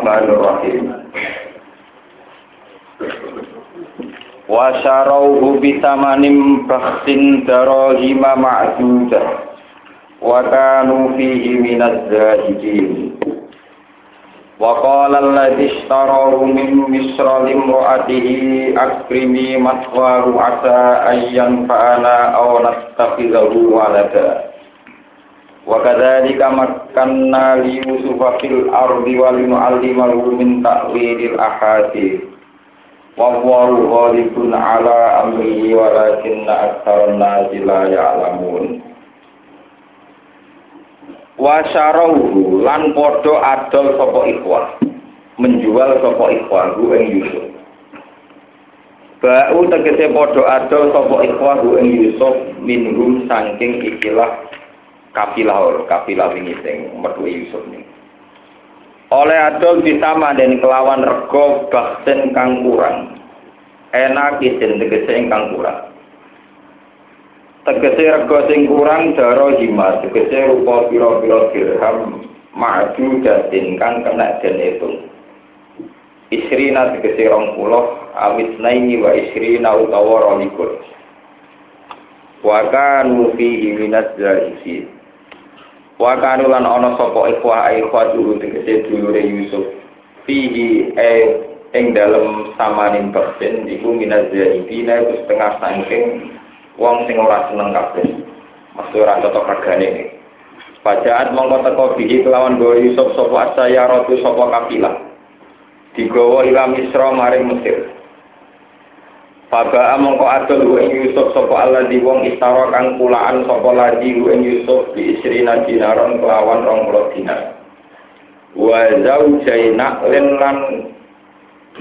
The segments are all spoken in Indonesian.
Bismillahirrahmanirrahim. Wa syarauhu bitamanim bakhsin darahima ma'dudah wa kanu fihi minaz zahidin. Wa qala alladhi ishtarahu min misra limra'atihi akrimi maswaru asa ayyan fa'ana aw nastakhidhahu walada. Wa kadzalika makkanna li Yusufa fil ardi wa linu'allimahu min ta'wilil ahadits. Wa huwa ghalibun ala amrihi walakinna aktsaran nasi la ya'lamun. wa syarahu lan padha adol sapa ikhwah menjual sapa ikhwah ing Yusuf Ba'u tegese padha adol sapa ikhwah ing Yusuf minhum saking ikilah kafilah kafilah wingi sing metu Yusuf nih oleh adol ditama dan kelawan rego baksen kang kurang. Enak isin tegese ingkang kurang. Tegese rego sing kurang daro hima tegese rupa pira-pira dirham maju datin kang kena den itu. Isrina tegese rong puluh awit naini wa isrina utawa rolikur. Wa kanu fihi minat zahisi wa kanu lan ana sapa ikhwa ikhwa dulu tegese dulure Yusuf. Fihi e ing dalem samaning persen iku minat zahidina iku setengah sangking wong sing ora seneng kabeh. Mesti ora cocok regane Pajaat mongko teko bihi kelawan gawa Yusuf sapa saya ratu sapa kafilah digawa ila Misra maring Mesir Faba mongko adol ing Yusuf sapa Allah di wong istara kang kulaan sapa ku ing Yusuf bi isrina dinaron kelawan 20 dinar wa zaujaina lan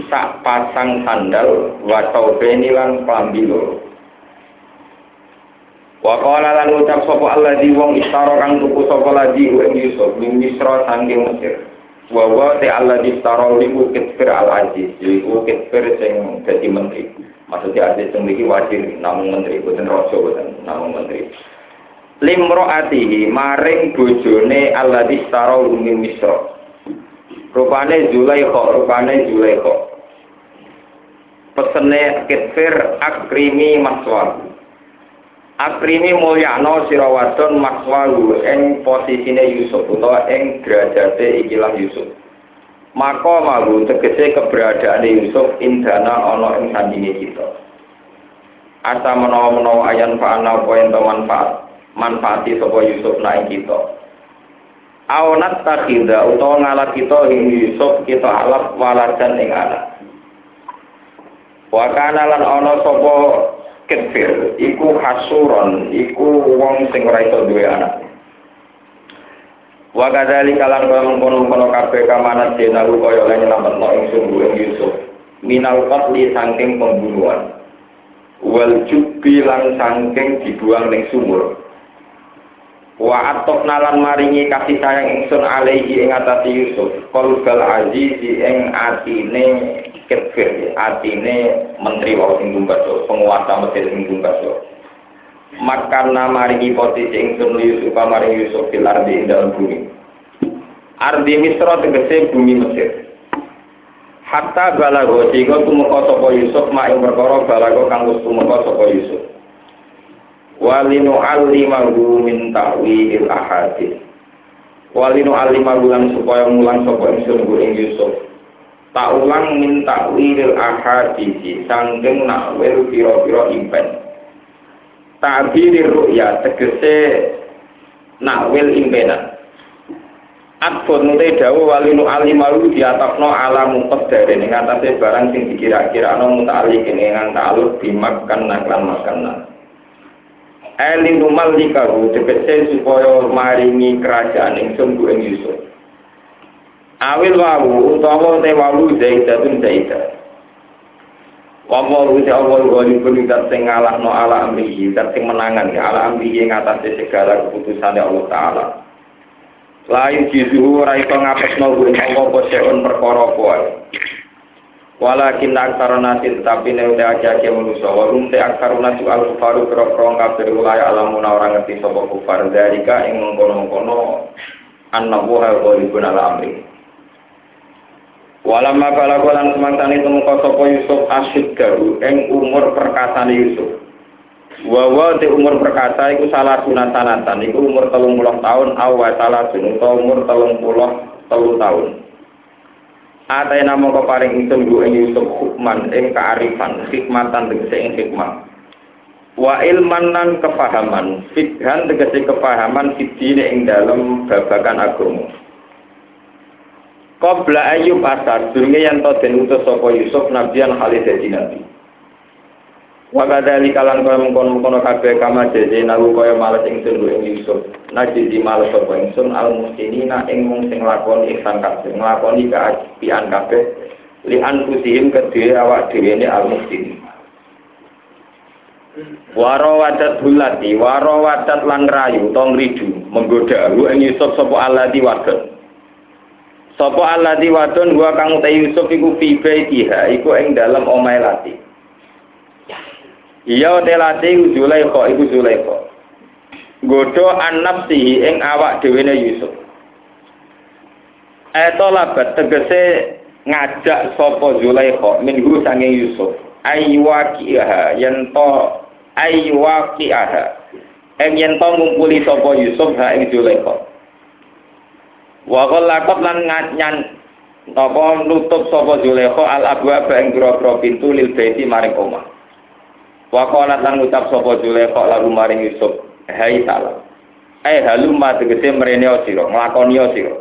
sak pasang sandal wa taubeni lan klambi loro Wa qala lan ucap sapa alladzi wong istara kang tuku sapa lagi ing Yusuf min Misra saking Mesir. Wa wa ta alladzi istara liku kitfir al aziz, iku kitfir sing dadi menteri. Maksudnya aziz sing iki wajib namung menteri boten raja boten namung menteri. Limroatihi maring bojone alladzi istara min Misra. Rupane Zulaikha, rupane Zulaikha. Pesene kitfir akrimi maswal. Akrimi mulyano sira wadon makswalu ing posisine Yusuf utawa ing derajate ikilah Yusuf. Maka malu tegese keberadaan Yusuf indana ana ing sandinge kita. Asa menawa-menawa ayan fa'ana apa ento manfaat manfaati sapa Yusuf naik kita. Aonat takhida utawa ngalap kita ing Yusuf kita alap waladan ing anak. Wa kana lan ana sapa kefir iku hasuron iku wong sing ora iso anak wa kadzali kalan kono-kono kabeh kamanat denaru kaya lan nyelametno ing Yusuf. Minal qatli saking pembunuhan. Wal jubbi lan saking dibuang ning sumur. Wa atok nalan maringi kasih sayang ingsun alaihi ing atase Yusuf. Qalbal aziz ing atine kefir atine menteri wau sing penguasa Mesir sing makana maringi posisi ingsun Yusuf maring Yusuf fil ardi ing dalem bumi. Ardi Misra tegese bumi Mesir. Hatta balago sehingga tumeka sapa Yusuf mak ing perkara balago kang wis tumeka sapa Yusuf. Walinu alimahu min ta'wil ahadits walinu alimahu lan supaya mulang sapa ingsun ing Yusuf. Tak ulang min ta'wil ahadits sanggeng nakwil pira-pira impen ta'birir ru'ya tegese nakwil impena Atpun te dawu walinu alimalu diatakno ala mumpet dari ini ngatasi barang sing dikira-kira no muta'ali kini ngang ta'alu dimakan naklan makanan Elinu malikahu tegese supaya maringi kerajaan yang sungguh ing yusuf. Awil wawu utawa te wawu zaidatun zaidat Wa uti Allah ghalibun dat sing ngalahno ala amrihi, sing menangan ya ala amrihi ing atase segala keputusane Allah taala. Lain jizu ora iso ngapesno kuwi Allah apa seun perkara Walakin aksara nasi tetapi ne udah aja ke manusia. Walum te aksara nasi al kufaru kerok kafir wilayah alamuna orang ngerti sopo kufar dari ka ing mengkono mengkono anak buah ghalibun ala amri. Walamma balago lan semangtane temuka sapa Yusuf asyid garu ing umur perkasane Yusuf. Wawa di umur perkasa iku salah sunatan iku umur telung puluh tahun awa salah sun umur telung puluh telung tahun. Atai nama kau paring ingsun gu ing Yusuf hukman ing kearifan hikmatan tegese ing hikmah. Wa ilman lan kepahaman fikhan tegese kepahaman fitine ing dalam babakan agama. Qabla ayu pasar, durunge yang to den utus sapa Yusuf nabiyan khalid dadi nabi. Wa kadzali kalan kaya mengkono-mengkono kabeh kama jeje nalu kaya males ingsun ing Yusuf. Naji di males sapa ingsun al mustinina ing mung sing lakoni ihsan kabeh, nglakoni kaapian kabeh li anfusihim kedhe awak dhewe ne al mustin. Waro wadat bulati, waro wadat lan rayu, tong ridu, menggoda, ing Yusuf sapa alati wadon. Sopo di wadon gua kang te Yusuf iku fi baitiha iku ing dalem omahe lati. Iya te lati Zulaikha iku Zulaikha. Godho annafsihi ing awak dhewe Yusuf. Eto labat tegese ngajak sapa Zulaikha minhu sanging Yusuf. Ayywaqiha yen to ayywaqiha. Ing yen to ngumpuli sapa Yusuf ha ing Zulaikha. Wa lakot lan nganyan napa nutup sapa Zulekha al abwa ing grogro pintu lil baiti maring omah. Wa qala lan ngucap sapa Zulekha lalu maring Yusuf, "Hai salam." Eh halumma tegese mrene sira, nglakoni sira.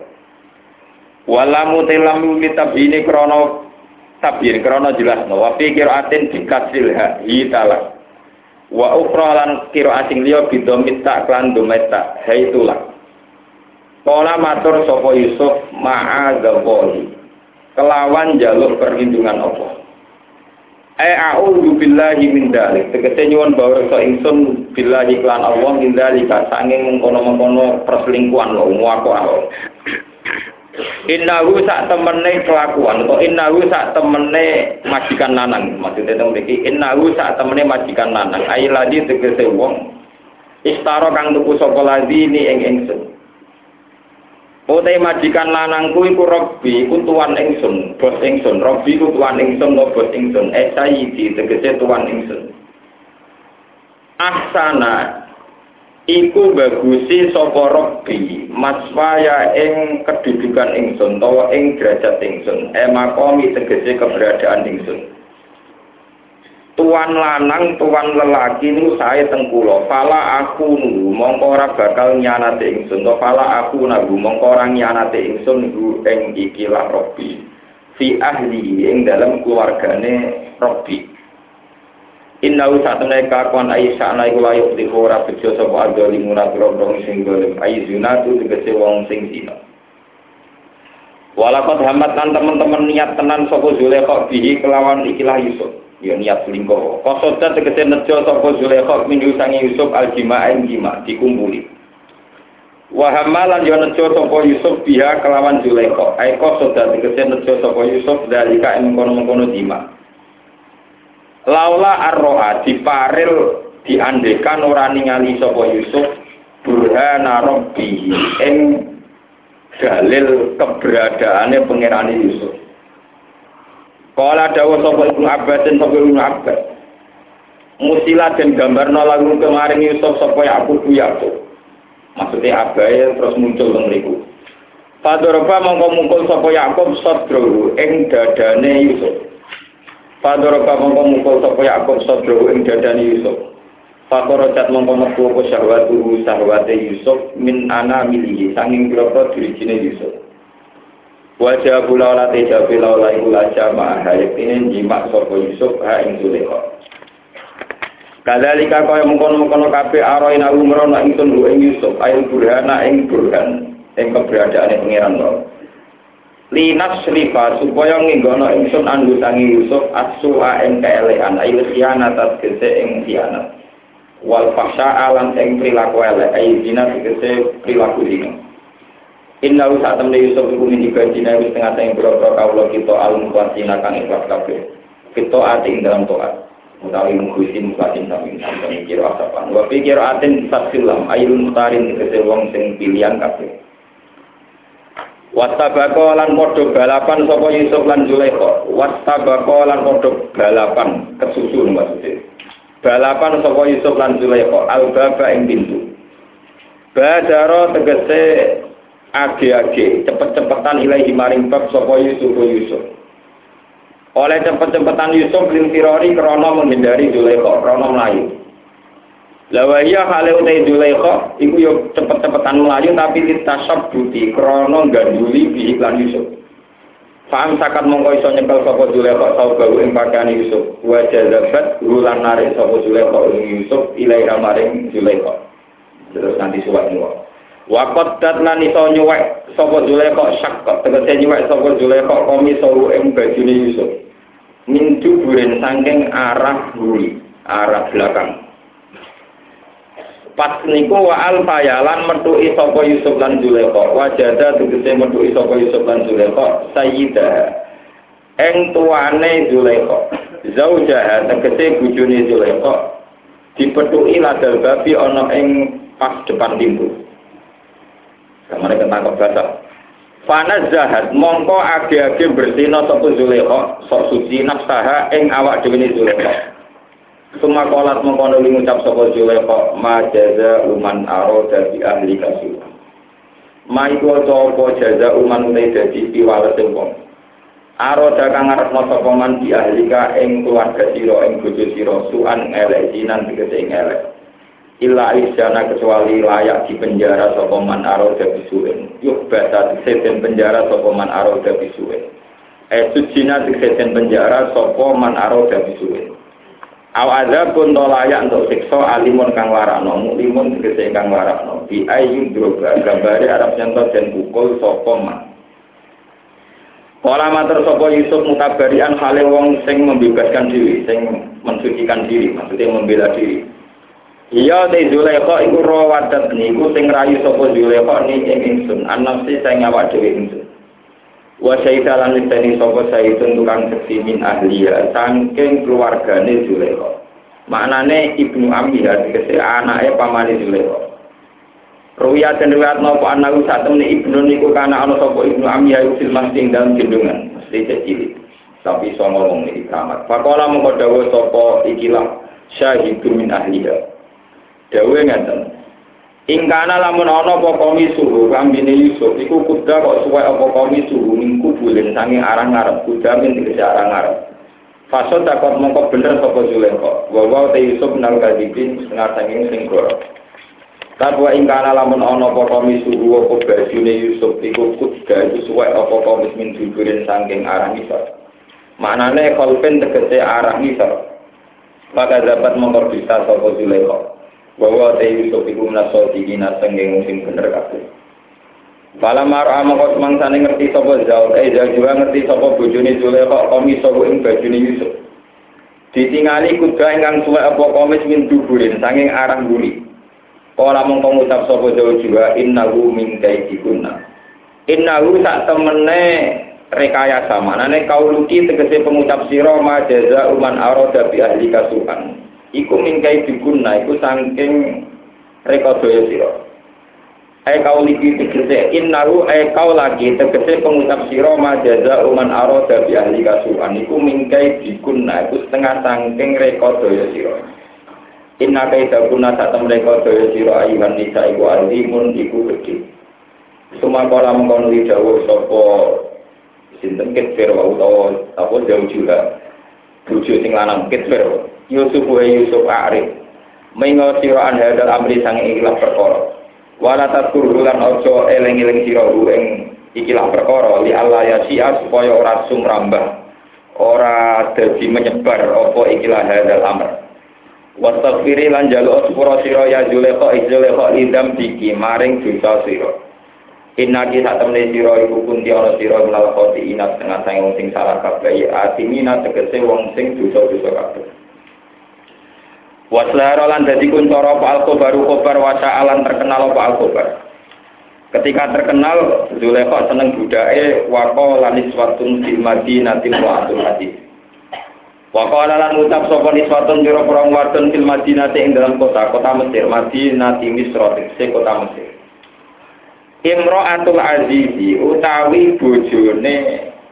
Walamu telamu litabini krono tabir krono jelas no wa pikir atin dikasil ha hitala wa ukra lan kira asing liya bidomit tak klan dometa haitulah Kala matur sapa Yusuf ma'adzallahu. Kelawan jaluk perlindungan Allah. Ai a'udzu billahi min dzalik. Tegese nyuwun bawreksa ingsun billahi klan Allah min dzalika sanging mengkono-mengkono perselingkuhan lo muako Allah. Innahu sak temene kelakuan atau innahu sak temene majikan lanang maksudnya teng mriki innahu sak temene majikan lanang ai ladi tegese wong istara kang tuku sapa ladi ni ing ingsun Utai majikan lanangku iku Robbi iku tuan ingsun, bos ingsun. Robbi iku tuan ingsun, lo bos ingsun. Eh sayidi tegese tuan ingsun. Ahsana iku bagusi sapa Robbi maswaya ing kedudukan ingsun utawa ing derajat ingsun. Eh makomi tegese keberadaan ingsun tuan lanang tuan lelaki niku saya tengkulo fala aku nunggu mongko ora bakal nyanate ingsun. To fala aku nunggu mongko ora nyanate ingsun niku ing ikilah Robi fi ahli ing dalam keluargane Robi Inna usatune kakuan Aisyah ana iku layuk di ora bejo sapa adoli munat robrong sing golem. Aisyuna tu tegese wong sing zina Walakot hamat teman-teman niat tenan sapa Zulekha bihi kelawan ikilah Yusuf ya niat selingkuh. Kosoda tegese nejo sapa Zulaikha minggu sangi Yusuf al jima ing jima dikumpuli. Wa hamalan yo nejo sapa Yusuf biha kelawan Zulaikha. Ai kosoda tegese nejo sapa Yusuf dalika ing kono-kono jima. Laula arroa diparil diandekan ora ningali sapa Yusuf burhana rabbi ing dalil keberadaannya pangerane Yusuf. Kala dawa sapa Ibnu Abbas dan sapa Ibnu Abbas. Musila dan gambar lagu kemarin Yusuf sapa Yakub Yakub. Maksudnya abai terus muncul teng mriku. Padoroba mongko mungkul sapa Yakub sadru ing dadane Yusuf. Padoroba mongko mungkul sapa Yakub sadru ing dadane Yusuf. Fakorojat mongko metu apa syahwatu syahwate Yusuf min ana milihi sanging groko dirijine Yusuf. Wajah pula olah teja pula olah iku laja hayat ini jimak sopo Yusuf ha ing Zulekha. Kadalika kaya mengkono-mengkono kabeh aroin aku merono ingsun ing Yusuf. Ayo burhana ing burhan. Ing keberadaan pangeran lo. linas rifa supaya nginggono ingsun andu tangi Yusuf asua ing keelekan. Ayu khianat tegese ing khianat. Wal fahsya alam ing perilaku elek. Ayu zina tegese perilaku zina Inna saat temen Yusuf iku min ibadina wis tengah tengah boro-boro kawula kita al mukhlasina kang ikhlas kabeh. Kita ati ing dalam taat. Utawi mukhisin mukhlasin sami sampeyan kira asapan. Wa pikir atin fasilam ayul mutarin tegese wong sing pilihan kabeh. Wastabako lan podo balapan sapa Yusuf lan Zulaikha. Wastabako lan podo balapan kesusu maksudnya. Balapan sapa Yusuf lan Zulaikha al-baba ing pintu. Badaro tegese age-age cepet-cepetan ilahi maring bab sapa Yusuf Yusuf. Oleh cepet-cepetan Yusuf lin krana menghindari Zulaikha, krana mlayu. Lawaya hale utai Zulaikha iku yo cepet-cepetan melayu tapi litasab buti krana ganduli bi iklan Yusuf. Faham sakat mongko iso nyekel sapa Zulaikha tau gawe ing pakaian Yusuf. Wa jazabat rulan narik sapa Zulaikha ing Yusuf ilai maring Zulaikha. Terus nanti suwat niwa. Wa qaddat lan iso nyuwek sapa Zulaikha syakka tegese nyuwek sapa komi sawu ing bajune Yusuf. Min duburin saking arah buri, arah belakang. pas niku wa al fayalan metuki sapa Yusuf lan Zulaikha. Wajada tegese metuki sapa Yusuf lan Zulaikha sayyida. Eng tuane Zulaikha. Zaujaha tegese bojone Zulaikha. Dipetuki ladal babi ana ing pas depan pintu kamane ketangkep bahasa Fana zahat mongko age-age bersina sapa Zulaikha sok suci nafsaha ing awak dhewe Zulaikha Suma kolat mengkono ngucap sapa Zulaikha ma jaza uman aro dari ahli kasih. Ma iku apa jaza uman utai dadi piwales wong. Aro dakang ngarepno sapa man di ahli ka ing keluarga sira ing bojo sira suan elek jinan tegese ing elek. Illa isana kecuali layak di penjara sapa man aro dadi suwen. Yuk bata tegese penjara sapa man aro dadi suwen. Eh sujina tegese penjara sapa man aro dadi suwen. Aw pun to layak untuk siksa alimun kang warakno, muklimun tegese kang warakno. Bi ayu droga gambare Arab nyanto den pukul sapa man. Kala matur sapa Yusuf mutabarian hale wong sing membebaskan diri, sing mensucikan diri, maksudnya membela diri. Iya te Zulaikha iku rawadat niku sing rayu sapa Zulaikha ni ing ingsun, anafsi sing awak dhewe ingsun. wa syaita lan niteni sapa saitun tukang seksi min ahliya saking keluargane Zulaikha. Maknane ibnu Ambiha dikese anake pamane Zulaikha. Ruwiyat dan riwayat nopo anak saat temen ibnu niku kana ana sapa ibnu Ambiha usil masing dalam gendungan mesti cilik. Tapi iso ngomong iki Pakola mengko dawuh sapa ikilah syahidun min ahliha dawuh ngaten Ingkana lamun ana apa komi suhu kambine Yusuf iku kuda kok suwe apa komi suhu mingku bulen sange arang ngarep kuda min dikese arang ngarep. Fasod takut mongko bener sapa Zulaikha. Wa wa te Yusuf nal kadipin setengah sanging sing goro. Tapi ingkana lamun ana apa komi suhu apa bajune Yusuf iku kuda iku suwe apa komi min dudurin sanging arang isor. Maknane kolpen tegese arang isor. Maka dapat mongko bisa sapa Zulaikha bahwa teh Yusuf iku menaso dikina sengeng sing bener kabeh. Bala mar'a mongko semangsane ngerti sapa Zaul, eh Zaul juga ngerti sapa bojone Zulaikha komis sapa ing bajune Yusuf. Ditingali kuda ingkang suwe apa komis min duburin sanging arang buri. Kala mongko ngucap sapa Zaul juga innahu min kaidikunna. Innahu sak temene rekayasa manane kauluki tegese pengucap sira ma jaza uman arada bi ahli kasuhan iku mingkai diguna iku saking rekodaya sira. Ai kau liki tegese innahu ai kau lagi tegese pengucap sira majaza uman arada bi ahli kasuhan. Iku mingkai diguna iku setengah saking rekodaya sira. Inna kaita guna sak tem rekodaya sira ayuhan nisa iku alimun iku gede Sumangkala mengkono dawuh sapa sinten ketfir wa utawa apa jauh juga bojo sing lanang ketfir Yusuf wa Yusuf Arif. Mengo sira an hadal amri sang ikhlas perkara. Wala takur lan aja eling-eling sira ing ikilah perkara li Allah ya sia supaya ora sumrambah ora dadi menyebar apa ikilah hadal amr. Wastaghfiri lan jaluk sepura sira ya Zulekha Zulekha idam biki maring dosa sira Inna ki sak temne sira iku kunti ana sira menawa koti inat tengah sang wong sing salah kabeh atimina tegese wong sing dosa-dosa kabeh. Waslaro lan dadi kuncoro apa al-khobaru khobar waca alan terkenal apa al-khobar. Ketika terkenal Zulekha seneng budake wako lanis watun fil madinatin wa atul hadis. Wako lan ucap sapa niswatun jero perang wadon fil madinati ing dalam kota kota Mesir Madinati Misra kota Mesir. Imro'atul Azizi utawi bojone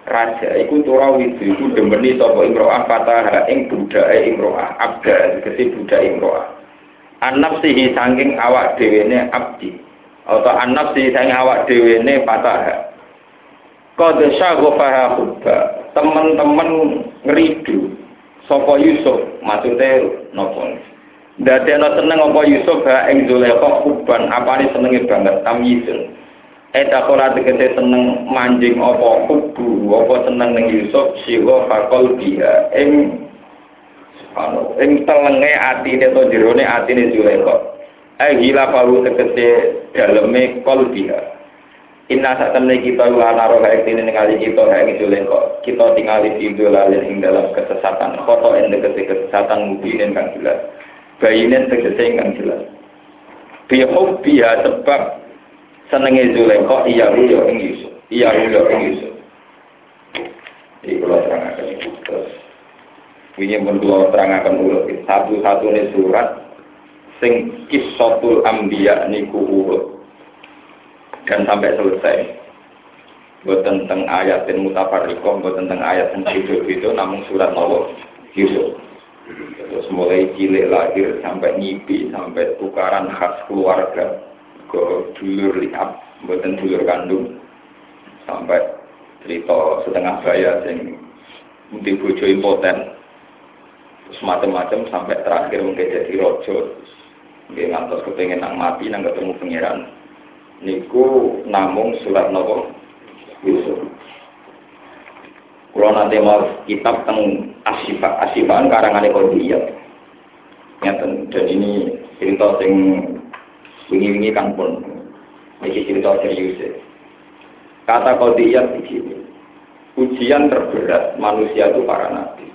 raja. Iku tura widu iku demeni sapa Imro'ah fataha ing budake Imro'ah abda tegese budak Imro'ah. Anap sihi saking awak dhewene abdi. Atau anap sihi saking awak dhewene fataha. Qad syaghafaha hubba. Teman-teman ngridu sapa Yusuf maksudnya nopo Dadekno seneng apa Yusuf ha ing Zulaikha kuban apane senenge banget tamyizun. Eta kola tegese seneng manjing apa kubu apa seneng ning Yusuf siwa fakol dia ing subhanallah ing telenge atine to jerone atine Zulaikha. Ai gila palu tegese daleme kol dia. Inna saat temen kita lana roh haik ini ningali kita haik Zulaikha. Kita tinggali di dolalin ing dalam kesesatan. Koto ing kesesatan mubinin kang jelas. Bayinen tegese ingkang jelas. Bihub biha sebab senenge Zulaikha iya ruyo ing Yusuf. Iya ruyo ing Yusuf. Iki kula terangaken iku terus wingi mun kula terangaken urut satu-satunya surat sing kisatul ambiya niku urut. Dan sampai selesai. Buat tentang ayat yang mutafarriqah, buat tentang ayat yang hidup itu, namun surat Nawawi Yusuf. Terus mulai cilik lahir sampai nyipi sampai tukaran khas keluarga ke dulur lihat buatan dulur kandung. Sampai cerita setengah bayar yang mungkin bojo impoten. Terus macam-macam sampai terakhir mungkin jadi rojo dia ngantos kepengen nang mati nang ketemu pangeran. Niku namung surat nopo? Yusuf kalau nanti mau kitab tentang asifat asifaan karangan kodiyat. Ngeten dan ini cerita sing wingi-wingi kan pun ini cerita serius. Ya. Kata kodiyat begini. Ujian terberat manusia itu para nabi.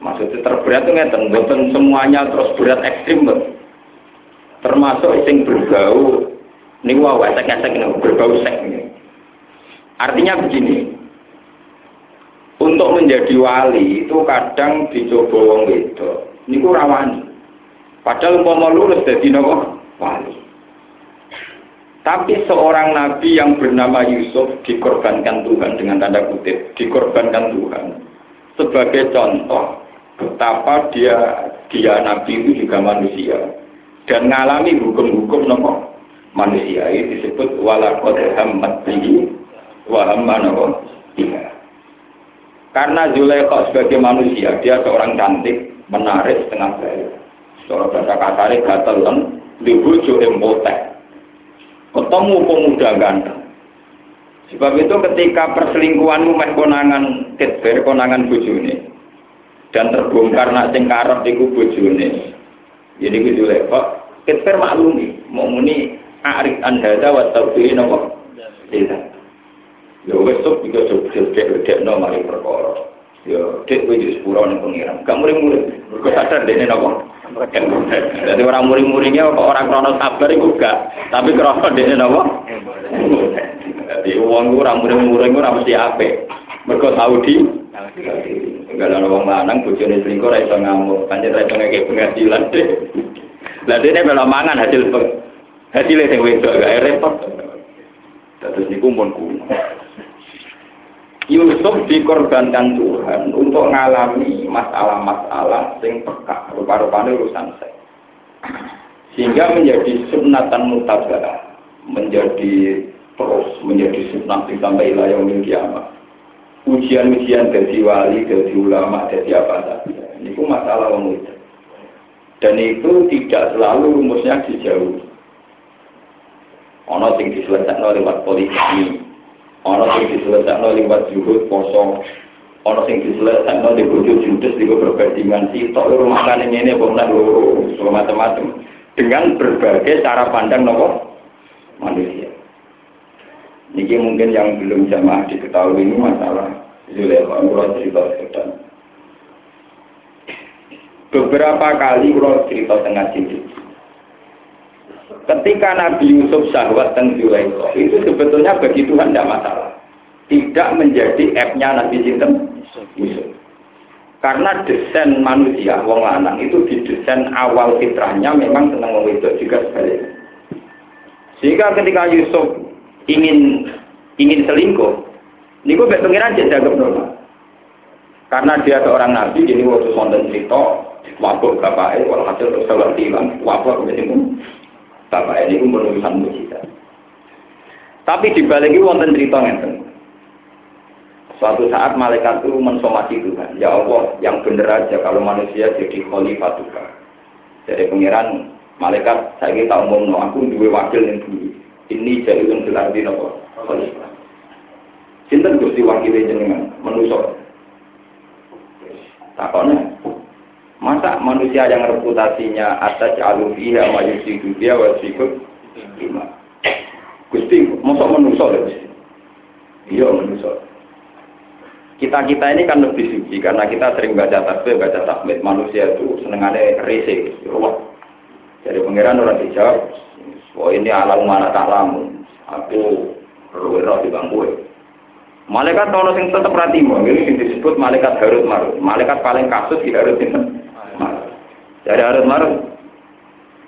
Maksudnya terberat itu ngeten, bukan semuanya terus berat ekstrim, betul. termasuk sing berbau ini wah esek-esek berbau sek ini Artinya begini, untuk menjadi wali itu kadang dicoba wong itu, ini rawani. Padahal umpama lulus jadi nopo? Wali. Tapi seorang nabi yang bernama Yusuf dikorbankan Tuhan dengan tanda kutip, dikorbankan Tuhan. Sebagai contoh betapa dia dia nabi itu juga manusia. Dan mengalami hukum-hukum nopo? Manusia. Ini disebut walakot hamad waham apa? Iya. Karena Zulaikha sebagai manusia, dia seorang cantik, menarik, setengah baik. Seorang bahasa kasar, gatel kan, dibujuk empotek. Ketemu pemuda ganteng. Sebab itu ketika perselingkuhanmu meh konangan ketber, konangan bujune, dan terbongkar nak sing karep iku bojone. Jadi ku Zulaikha, ketber maklumi, mau muni arik anhada wa tawfirin apa? Tidak. Ya wis sok juga sok dek no mari perkara. Ya dek kowe wis sepuro ning pengiran. Gak murid-murid. Mergo sadar dene napa? Jadi orang murid-muridnya kok orang krono sabar iku gak, tapi krono dene napa? Jadi uang orang murid-murid ora mesti apik. Mergo tau di ada orang lanang, bujone selingkuh, raiso ngamuk, pancet raiso ngekek penghasilan deh. Lah ini belum mangan hasil hasilnya yang wedok, gak repot. Terus niku kuno. Yusuf dikorbankan Tuhan untuk mengalami masalah-masalah sing peka, rupa-rupanya urusan saya. Sehingga menjadi sunatan mutabara, menjadi terus menjadi sunat sampai ilayah kiamat. Ujian-ujian dari wali, dari ulama, dari apa saja. Ini masalah umum Dan itu tidak selalu rumusnya dijauh. Ono sing diselesaikan lewat politik Ono sing diselesaikan lewat juhud poso. Ono sing diselesaikan di bojo judes di perbandingan sitok rumah kan ini apa loro macam-macam dengan berbagai cara pandang nopo manusia. Ini mungkin yang belum jamaah diketahui ini masalah Zulekha, kalau cerita sekedar. Beberapa kali kalau cerita tengah sini. Ketika Nabi Yusuf syahwat dan Zulekha, itu sebetulnya bagi Tuhan tidak masalah. Tidak menjadi app-nya Nabi Sinten Yusuf. Karena desain manusia, wong lanang itu didesain awal fitrahnya memang senang wong juga sebaliknya. Sehingga ketika Yusuf ingin ingin selingkuh, ini gue pengiran agak normal. Karena dia seorang nabi, jadi waktu sonten cerita, wabuk bapaknya, hasil terus hilang, wabuk kemudian bapak ini pun penulisan mujizat. Tapi dibalik itu wonten cerita ngeten. Suatu saat malaikat itu mensomasi Tuhan. Ya Allah, yang benar aja kalau manusia jadi khalifah Tuhan. Jadi pengiran malaikat saya kita umum no, aku dua wakil yang dulu. Ini jadi gelar di nopo khalifah. Sinten gusti wakil jenengan menusuk. Takone. Masa manusia yang reputasinya atas alufiha majusi dunia wasikut lima. Gusti, masa ya Gusti? Iya menusuk kita-kita ini kan lebih suci karena kita sering baca tasbih, baca tahmid manusia itu senengannya rese, ruwet. Jadi pangeran orang dijawab, oh ini alam mana tak lamu, aku roh di bangku. Malaikat kalau sing tetap ratimu, ini disebut malaikat Harut Marut. Malaikat paling kasus di Harut itu. Jadi Harut Marut.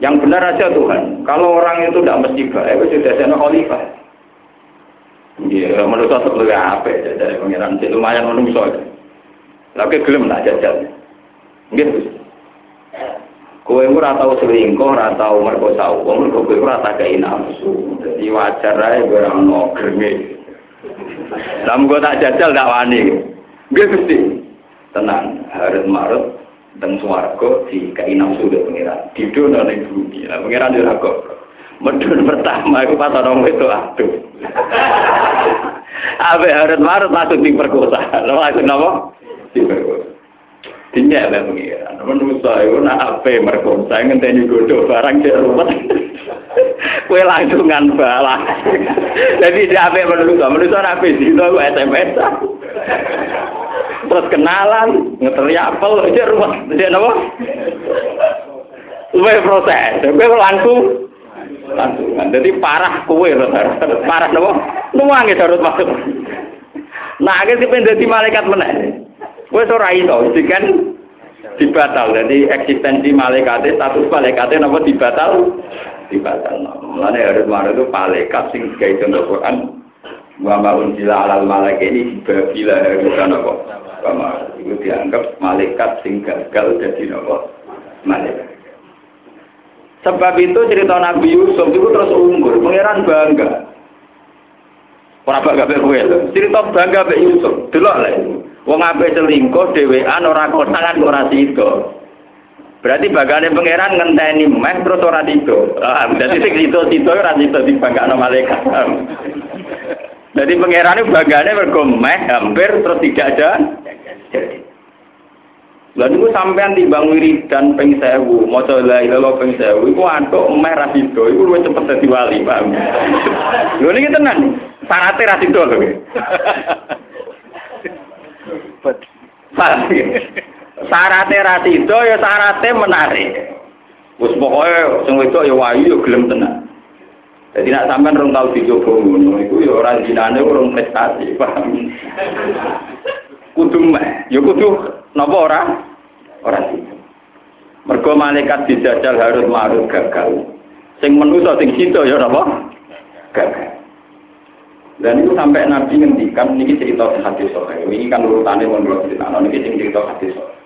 Yang benar aja Tuhan. Kalau orang itu tidak mesti baik, itu sudah saya khalifah. Iya, menurut saya lebih apa ya dari pengiran itu lumayan menungso. Lagi gelem tak jajal. Gitu. Kowe ora tau selingkuh, ora tau merkosa wong, mergo kowe ora tak kei nafsu. Dadi wajar ae ora ono greme. Lah mugo tak jajal tak wani. Nggih Gusti. Tenang, harus marut dan swarga di kei nafsu dek pengiran. Didono ning bumi. Lah pengiran yo kok. Medun pertama itu pas orang itu aduh. Abe harus marut langsung diperkosa. Langsung apa? Diperkosa. Dinya lah pengiran. Menurut saya, nak apa merkosa, ngenteni godo barang di rumah. Kue langsungan balas. Jadi di apa menurut saya, menurut saya apa sih? Itu SMS. Terus kenalan, ngeteri apel, aja rumah. Jadi apa? Kue proses, kue langsung langsungan. Jadi parah kue, parah nopo, nuangi harus masuk. Nah, akhirnya si jadi malaikat mana? Kue ora iso, kan dibatal. Jadi eksistensi malaikatnya, status malaikatnya nopo dibatal, dibatal. Mulanya harus mana itu malaikat sing kayak contoh Quran. Wa ma'un sila alal malaikat ini bila harus nopo. Itu dianggap malaikat sing gagal jadi nopo malaikat. Sebab itu cerita Nabi Yusuf itu terus unggul, pangeran bangga. Orang bangga be kowe Cerita bangga be Yusuf. Delok lek. Wong ape selingkuh dhewean ora konangan ora sida. Berarti bagane pangeran ngenteni meh terus ora sida. Ah, dadi sing sida-sida ora sida dibanggakno malaikat. Jadi pangeran itu bagane mergo meh hampir terus tidak ada. Lalu niku sampean timbang wiridan ping 1000, maca la ilaha ping 1000 iku antuk emeh ra sida, iku luwih cepet dadi wali, paham. Lho niki tenan, syaratnya ra sida lho. Syaratnya ra sida ya syaratnya menarik. Wis pokoke sing wedok ya wayu ya gelem tenan. Jadi nak sampean rong tau dicoba ngono iku ya ora jinane urung prestasi, paham. kudu meh, ya kudu napa ora? Ora sih. Mergo malaikat dijajal harus marut gagal. Sing menusa sing sida ya napa? Gagal. Dan itu sampai Nabi ngendikan niki cerita hadis sahih. Ini kan urutane mon kula cerita. Niki sing cerita hadis sahih.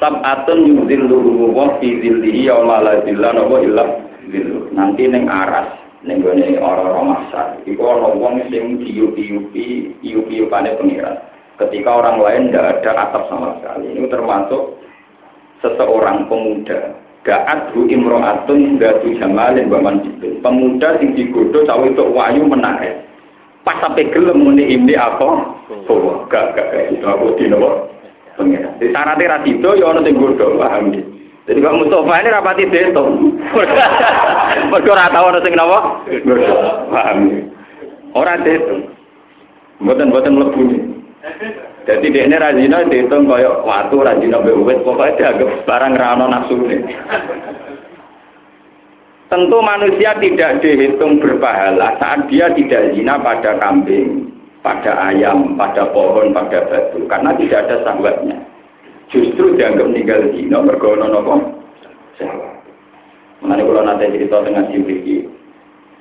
Sab'atun yuzilluhu wa fi zillihi yauma la zilla illa Nanti ning aras ning gone orang-orang masar. Iku ana wong sing diupi-upi, iupi-upane pengiran ketika orang lain tidak ada atap sama sekali. Ini termasuk seseorang pemuda. Ga'at hu imro'atun gatu jamalin baman jibil. Pemuda yang digodoh cawe itu wayu menarik. Pas sampai gelem muni ini apa? Oh, gak gak itu aku di nopo. Pengiran. Di syaratnya rasido ya orang yang godoh paham Jadi Pak Mustafa ini rapati deto. Mergo ora tau ana sing? Paham. Ora deto. Mboten-mboten. Jadi dia ini rajina dihitung koyok watu rajina bewet pokoknya dianggap barang rano nafsu Tentu manusia tidak dihitung berpahala saat dia tidak zina pada kambing, pada ayam, pada pohon, pada batu, karena tidak ada sahabatnya. Justru dianggap meninggal dino mergono nopo Mengenai kalau nanti cerita dengan Jibril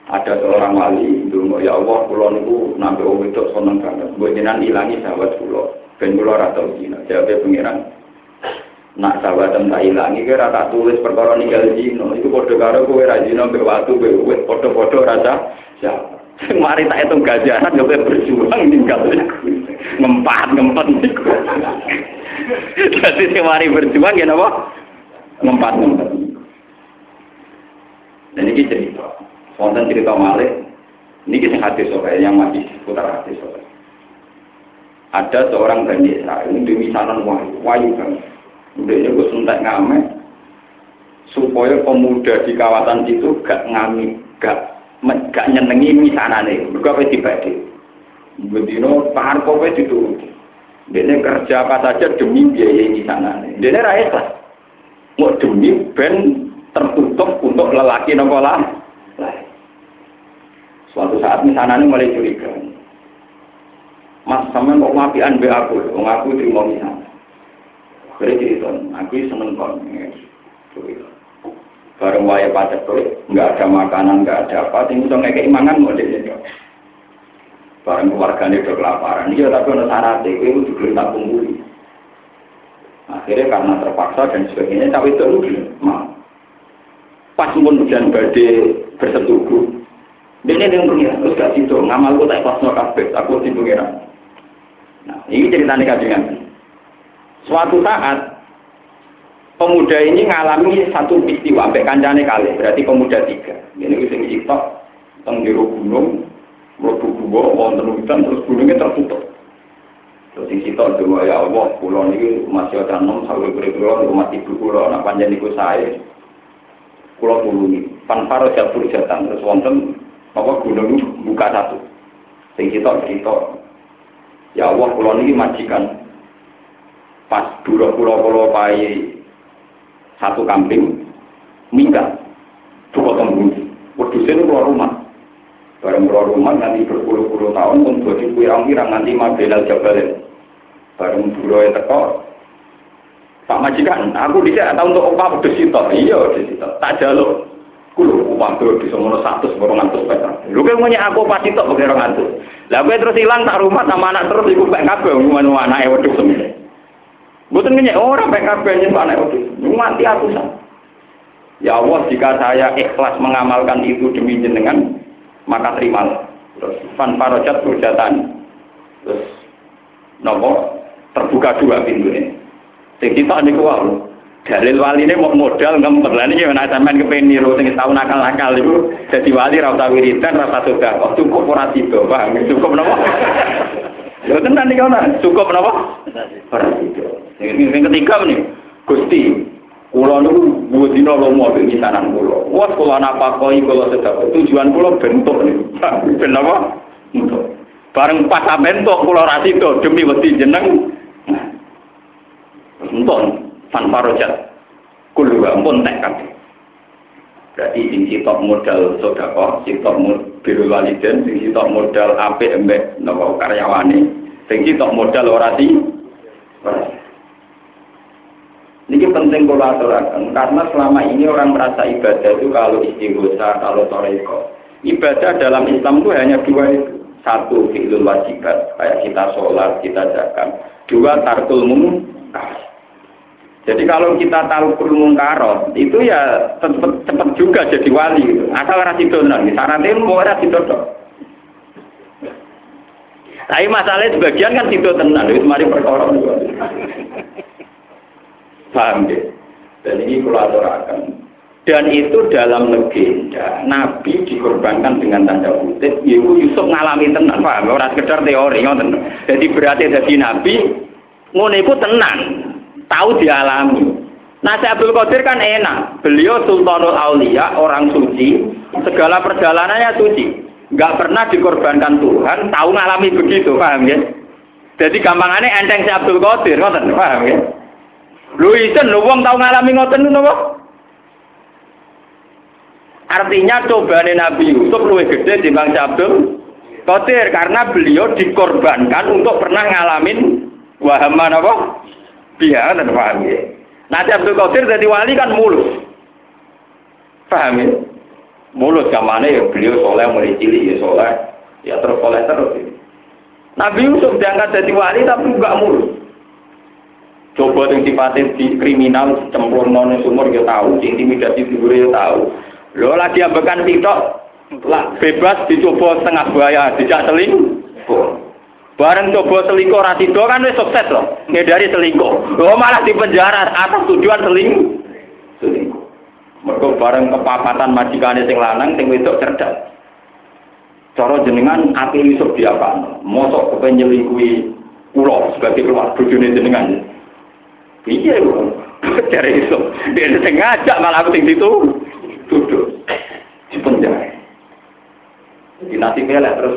ada seorang wali dulu ya Allah pulau niku nabi om itu seneng banget. Buat jenengan ilangi sahabat pulau ben pulau rata dino jawabnya pengiran nak sahabat tak ilangi kira tak tulis perkara ninggal dino itu kode karo kue rajino be watu be wet foto foto rasa siapa Mari tak itu gajaran, juga berjuang tinggal ngempat ngempat Jadi si mari berjuang ya napa? Ngempat ngempat. Dan ini cerita. Wonten cerita Malik. Ini kisah hati sore yang masih putar hati sore. Ada seorang Bani Israel ini misalan wahyu, wahyu kan. Udah ini gue suntak ngamen supaya pemuda di kawasan itu gak ngami, gak gak nyenengi misanane. Mereka apa dibagi. Bedino pahar kowe dituruti. Dia kerja apa saja demi biaya di sana. Dia rakyat lah. Mau demi ben tertutup untuk lelaki nopo lah. Suatu saat misalnya mulai curiga. Mas sama kok ngapian be aku, kok aku terima misalnya. Beri cerita, aku seneng kon. Bareng waya pada tuh, nggak ada makanan, nggak ada apa, tinggal ngekek imangan mau dia barang keluarganya udah kelaparan. Iya tapi ada syaratnya itu juga tak kumpuli. Akhirnya karena terpaksa dan sebagainya tapi itu mau pas pun hujan badai bersetubuh ini yang punya terus gak situ ngamalku tak pas kafe aku di pengiran nah ini ceritanya kajian suatu saat pemuda ini ngalami satu peristiwa sampai kancane kali berarti pemuda tiga ini sing sitok teng gunung Mlebu gua wonten hutan terus gunungnya tertutup. Terus sing sitok doa ya Allah, kula niki masih ada nom sawi kula rumah ibu kula panjang niku sae. Kula tulungi. Pan paro jabur jatan terus wonten apa gunung buka satu. Sing sitok sitok. Ya Allah, kula niki majikan pas dura kula kula pai satu kambing minggat. Coba tembung. Wedusnya keluar rumah. Bareng pulau rumah nanti berpuluh-puluh tahun pun jadi pirang-pirang nanti mabelal jabalin. Bareng buruh teko. Pak majikan, aku tidak tahu untuk apa pedes itu. Iya, pedes itu. Tak jaluk. Waktu di semono satu seborong ngantus petra. Lu kan punya aku pas itu pakai orang ngantus. Lah gue terus hilang tak rumah sama anak terus ikut pek kabel ngomong anak e wedhus semene. Mboten orang pek kabel nyentuh anak wedhus. Mati aku sah. Ya Allah, jika saya ikhlas mengamalkan itu demi jenengan, maka terimalah. Terus fan parojat hujatan. Terus nopo terbuka dua pintu ini. Sing kita niku wae. Dalil wali ini mau modal ngempet lah ini gimana sampean kepengen niru sing tahu nakal-nakal itu jadi wali ra usah wiridan ra sudah kok cukup ora tiba Bang cukup napa Lho tenan nih kau cukup napa ora tiba Yang ketiga nih Gusti Kulo niku buat dino lomo di misanan kulo. Wah kulo napa koi kulo sedap. Tujuan kulo bentuk nih. Ben apa? Bentuk. Bareng pas bentuk kulo rasido demi wedi jeneng. Enton fan parojat. Kulo ampun tek kabeh. Berarti sing sitok modal sodako, sitok biru waliden, sing sitok modal apik embek napa karyawane, sing sitok modal orasi. Ini penting kalau aturakan, karena selama ini orang merasa ibadah itu kalau istighosa, kalau toreko. Ibadah dalam Islam itu hanya dua itu. Satu, fi'lul wajibat, kayak kita sholat, kita zakat. Dua, mungkar. Jadi kalau kita tahu mungkarot, itu ya cepat, cepat juga jadi wali. Gitu. Asal rasido nanti, syaratnya mau rasido dong. Tapi masalahnya sebagian kan situ tenang, itu mari perkara. Paham ya? Dan ini kolaborasikan. Dan itu dalam legenda, Nabi dikorbankan dengan tanda kutip, yaitu Yusuf ngalami tenang, paham? Orang sekedar teori. Jadi berarti jadi Nabi, ngono itu tenang, tahu dialami. Nah, Abdul Qadir kan enak. Beliau Sultanul Aulia, orang suci, segala perjalanannya suci. Nggak pernah dikorbankan Tuhan, tahu ngalami begitu, paham ya? Jadi gampangannya enteng si Abdul Qadir, ngoten, paham ya? Lu isen lu wong tahu ngalami ngoten napa? Artinya cobaan Nabi Yusuf lebih gede dibanding si Abdul Qadir karena beliau dikorbankan untuk pernah ngalamin wahaman apa? Biar dan paham ya? Nanti Abdul Qadir jadi wali kan mulus. Paham ya? Mulus zamane ya beliau soleh mulai cilik ya soleh. Ya terus soleh terus. Ya. Nabi Yusuf diangkat jadi wali tapi enggak mulus. Coba yang sifatnya di kriminal cemplung non sumur ya tahu, intimidasi figur ya tahu. Lo lagi ambekan sitok, lah bebas dicoba setengah bahaya, tidak seling. Bareng coba selingkuh sida kan wis sukses loh. Ngedari selingkuh. Loh malah di penjara atas tujuan seling selingkuh. Mergo bareng kepapatan majikane sing lanang sing wedok cerdas. Cara jenengan ati Yusuf diapakno. Mosok kepen nyelingkuhi kula sebagai keluarga bojone jenengan. Iya lho. Cari Yusuf. Dia sing ngajak malah aku sing situ duduk di penjara. Jadi nanti melek terus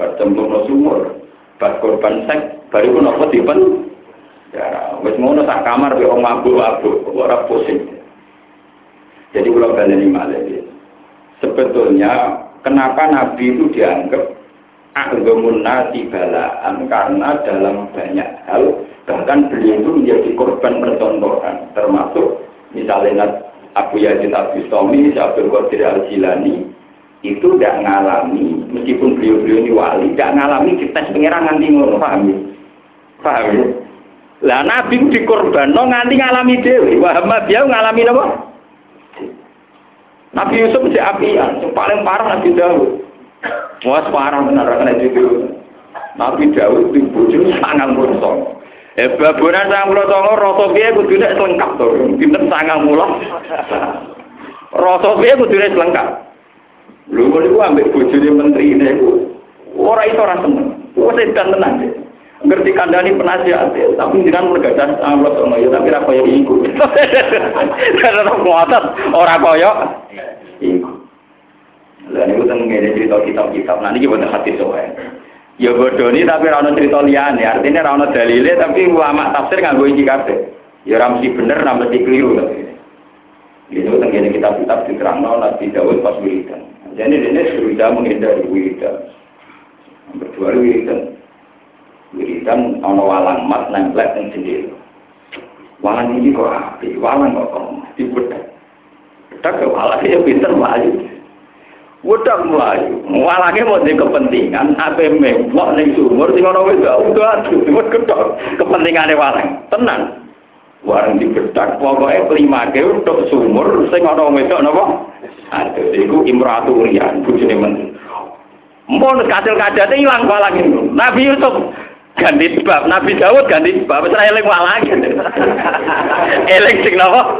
bercemplung sumur. Bas korban seks, baru pun apa tipen? Ya, wes ngono sak kamar be wong mabuk-mabuk, ora pusing. Jadi kalau baleni malah Sebetulnya kenapa Nabi itu dianggap aghamun nasi balaan karena dalam banyak hal bahkan beliau itu menjadi korban percontohan termasuk misalnya Abu Yazid Abu Stomi, Abdul Qadir Al-Jilani itu tidak ngalami, meskipun beliau-beliau ini wali, tidak ngalami kita pengiran nganti ngono, paham ya? Paham ya? Lah Nabi dikorban, no nganti ngalami dewi, Muhammad dia ngalami apa? Nabi Yusuf si apian, paling parah Nabi Dawud. Wah parah benar kan itu. Nabi Dawud itu bujur sangat bersong. Eh baburan sangat bersong, rasa dia kudunya selengkap tuh, pinter sangat mulah. Rasa dia kudunya selengkap. Lu mau niku ambek bojone menteri ini iku ora iso ora seneng. Wes edan tenan. Ngerti kandani penasihat, tapi jangan mergadah Allah sama ya, tapi ra koyo iku. Karena kuatat ora koyo iku. Lah niku teng ngene cerita kitab-kitab. Nah niki boten hati soe. Ya bodoni tapi ra ono cerita liyane, artinya ra ono dalile tapi ulama tafsir nganggo iki kabeh. Ya ra mesti bener, ra mesti keliru. Itu tentang kitab-kitab diterangno Nabi Dawud pas wiridan. Jadi ini sudah menghindari wiridan. Berdua wiridan. Wiridan ada walang mat nempel yang sendiri. Walang ini kok api, walang kok kok dibedak. Bedak ke walang ya pinter melayu. Bedak melayu. Walangnya mau di kepentingan, apa memblok ning sumur, sing ana wis udah aduh, wis gedhok kepentingane walang. Tenang. Warang dibedak, pokoknya kelima ke untuk sumur, sing ana wedok napa? Aduh, itu imratu rian, bujune menteri. Mau kasil kadate ilang walang itu. Nabi Yusuf ganti bab, Nabi Dawud ganti bab, wis eling walang. eling sing napa?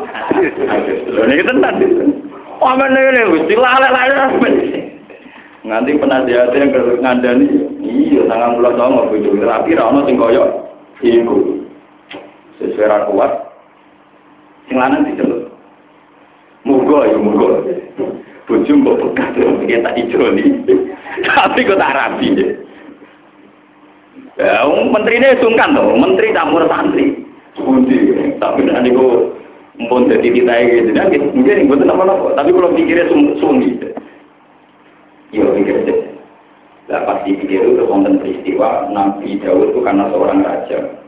Lho niki tenan. Amen ngene wis dilalek-lalek nganti penasihat yang ngandani iya tangan mulut sama bojo rapi ra ono sing kaya iku sesuai kuat sing lanang diceluk Mugo ya mugo. Bojo mbok bekas ya tak ijoli. Tapi kok tak rapi. Ya, menteri ini sungkan tuh, menteri campur santri. Pundi, tapi nanti kok mpun jadi kita gitu, nah, mungkin itu nama-nama, tapi kalau pikirnya sung gitu. Iya pikir deh. Nah, pasti pikir itu konten peristiwa Nabi Daud itu karena seorang raja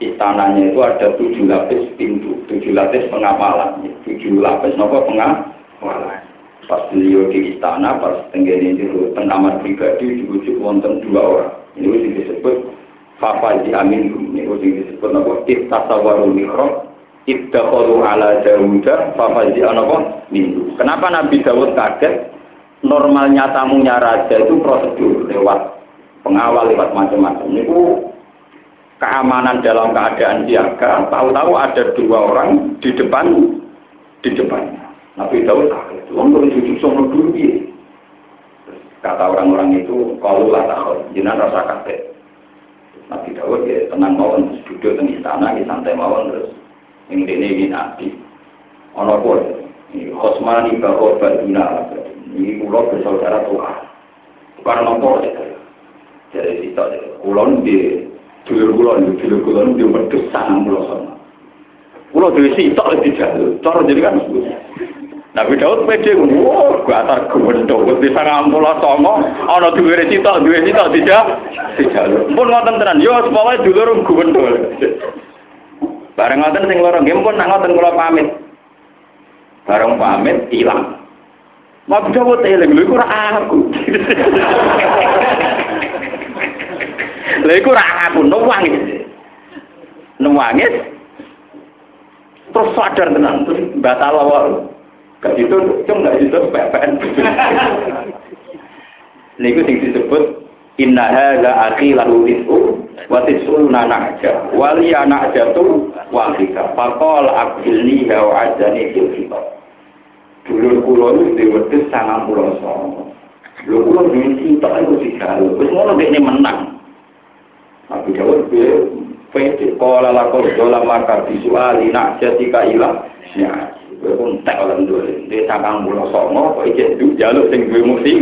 istananya itu ada tujuh lapis pintu, tujuh lapis pengapalan, tujuh lapis nopo pengapalan. Pas beliau di istana, pas tenggene itu pengamat pribadi diujuk wonten dua orang. Ini disebut Fafaji Amin, ini disebut nopo Ibtasawaru Mikro, Ibtasawaru ala Dawuda, Fafaji Anopo Mindu. Kenapa Nabi Dawud kaget? Normalnya tamunya raja itu prosedur lewat pengawal lewat macam-macam. Ini keamanan dalam keadaan siaga, tahu-tahu ada dua orang di depan di depannya. Nabi Daud kaget, wong jujur sono dulu dia. Kata orang-orang itu, kalau lah tahu, jinan rasa kaget. Nabi Daud ya tenang mawon, duduk di istana, di santai mawon terus Yang ini ini nabi. Ono pun. Ini Khosmani bahwa baduna. Ini pulau bersaudara Tuhan. Karena nopo Jadi kita kulon di dulur kulon, dulur kulon di wedus sangat pulau sama. Pulau di sitok di jalur. Cara kan Nabi Daud pede, wah, gua atar gubernur, bisa ngampul songo, ana duwe sitok, duwe sitok tidak, tidak. Pun ngoten tenan, yo sepokoke dulur gubernur. Bareng ngoten sing loro nggih pun nak kula pamit. Bareng pamit ilang. Nabi Daud eling iku ora aku. Lha iku ora aku nuwangis. Nuwangis. Terus sadar tenan, terus batal awal. Gak itu, cuma gak itu PPN. Niku sing disebut Inna hadza akhi lahu tis'u wa tis'una na'ja wa li na'jatu wahida. Faqal aqilni wa ajani fil kitab. Dulur kula itu di wedhus 99. Lho kula duwe sitok iku digawe. Wis ngono dekne menang. Nabi Dawud be Fede kola lakon dola maka visuali nak jatika ilah ya Gue pun tak orang dulu. Dia sakang pulau songo, kok ijek du jaluk sing gue.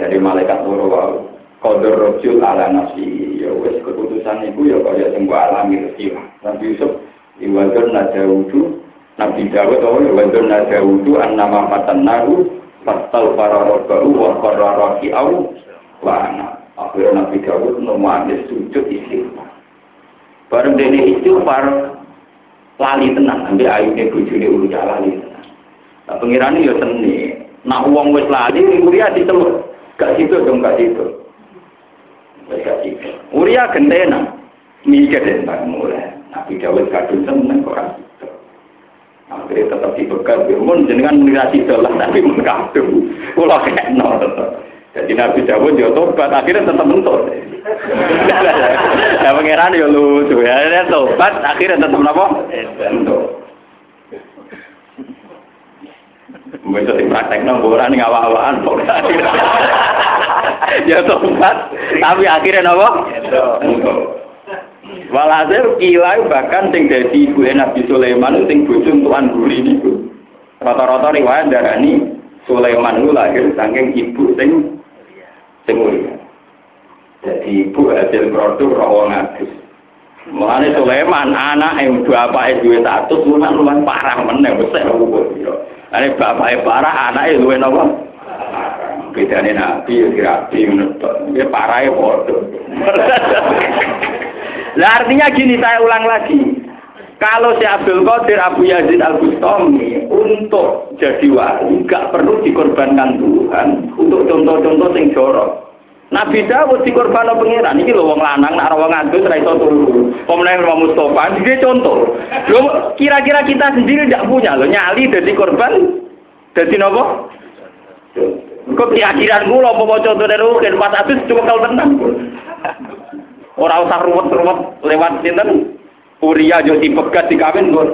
Dari malaikat moro wau. Kodor rojul ala nafsi. Ya wes keputusan ibu ya kaya sing gue alami resila. Nabi Yusuf, iwadun najawudu. Nabi Dawud, oh iwadun najawudu an nama matan naru. Fastal para robba'u wa korra roki'au. Wa anak. Akhirnya Nabi Dawud nomanis sujud istighfar. Bareng dene istighfar, lali tenang. Ambil ayune bojone urut lali tenang. Nah pengirane ya seni. Nak uang wis lali Uria ditelur gak situ dong gak situ gak situ Uria gendena mikir tentang mulai. Nabi Dawud kadung seneng kok akhirnya tetap dibegal mun jenengan menirasi lah tapi mun kadung kula kena tetep jadi Nabi Dawud ya tobat akhirnya tetap mentut ya. Pangeran ya lucu ya. Dia tobat akhirnya tetap apa? Mentut Besok di praktek nang boran ngawak-awakan Ya tobat, tapi akhirnya apa? Walhasil kilai bahkan sing dadi ibu Nabi Sulaiman sing bojo tuan guri niku. Rata-rata riwayat darani Sulaiman itu lahir saking ibu sing sing Jadi ibu hasil produk rawa ngadus. Mulane Sulaiman anak yang bapake duwe status lumayan lumayan parah meneh besar kubur. Ane bapake parah anake luwe napa? Bedane nabi ya dirapi ngono Dia ya bodoh. Lah artinya gini saya ulang lagi. Kalau si Abdul Qadir Abu Yazid Al Bustami untuk jadi wali nggak perlu dikorbankan Tuhan untuk contoh-contoh sing jorok. Nabi Dawud dikorban pengiran ini loh wong lanang nak ngantuk ora iso turu. Pemenang Imam Mustofa dia contoh. Lo kira-kira kita sendiri tidak punya lo nyali dari korban dari nopo? Kok keyakinan kula mau contoh dari pas habis cuma kalau tenang. Orang usah ruwet-ruwet lewat sinten. Uria yo dipegat dikawin kok.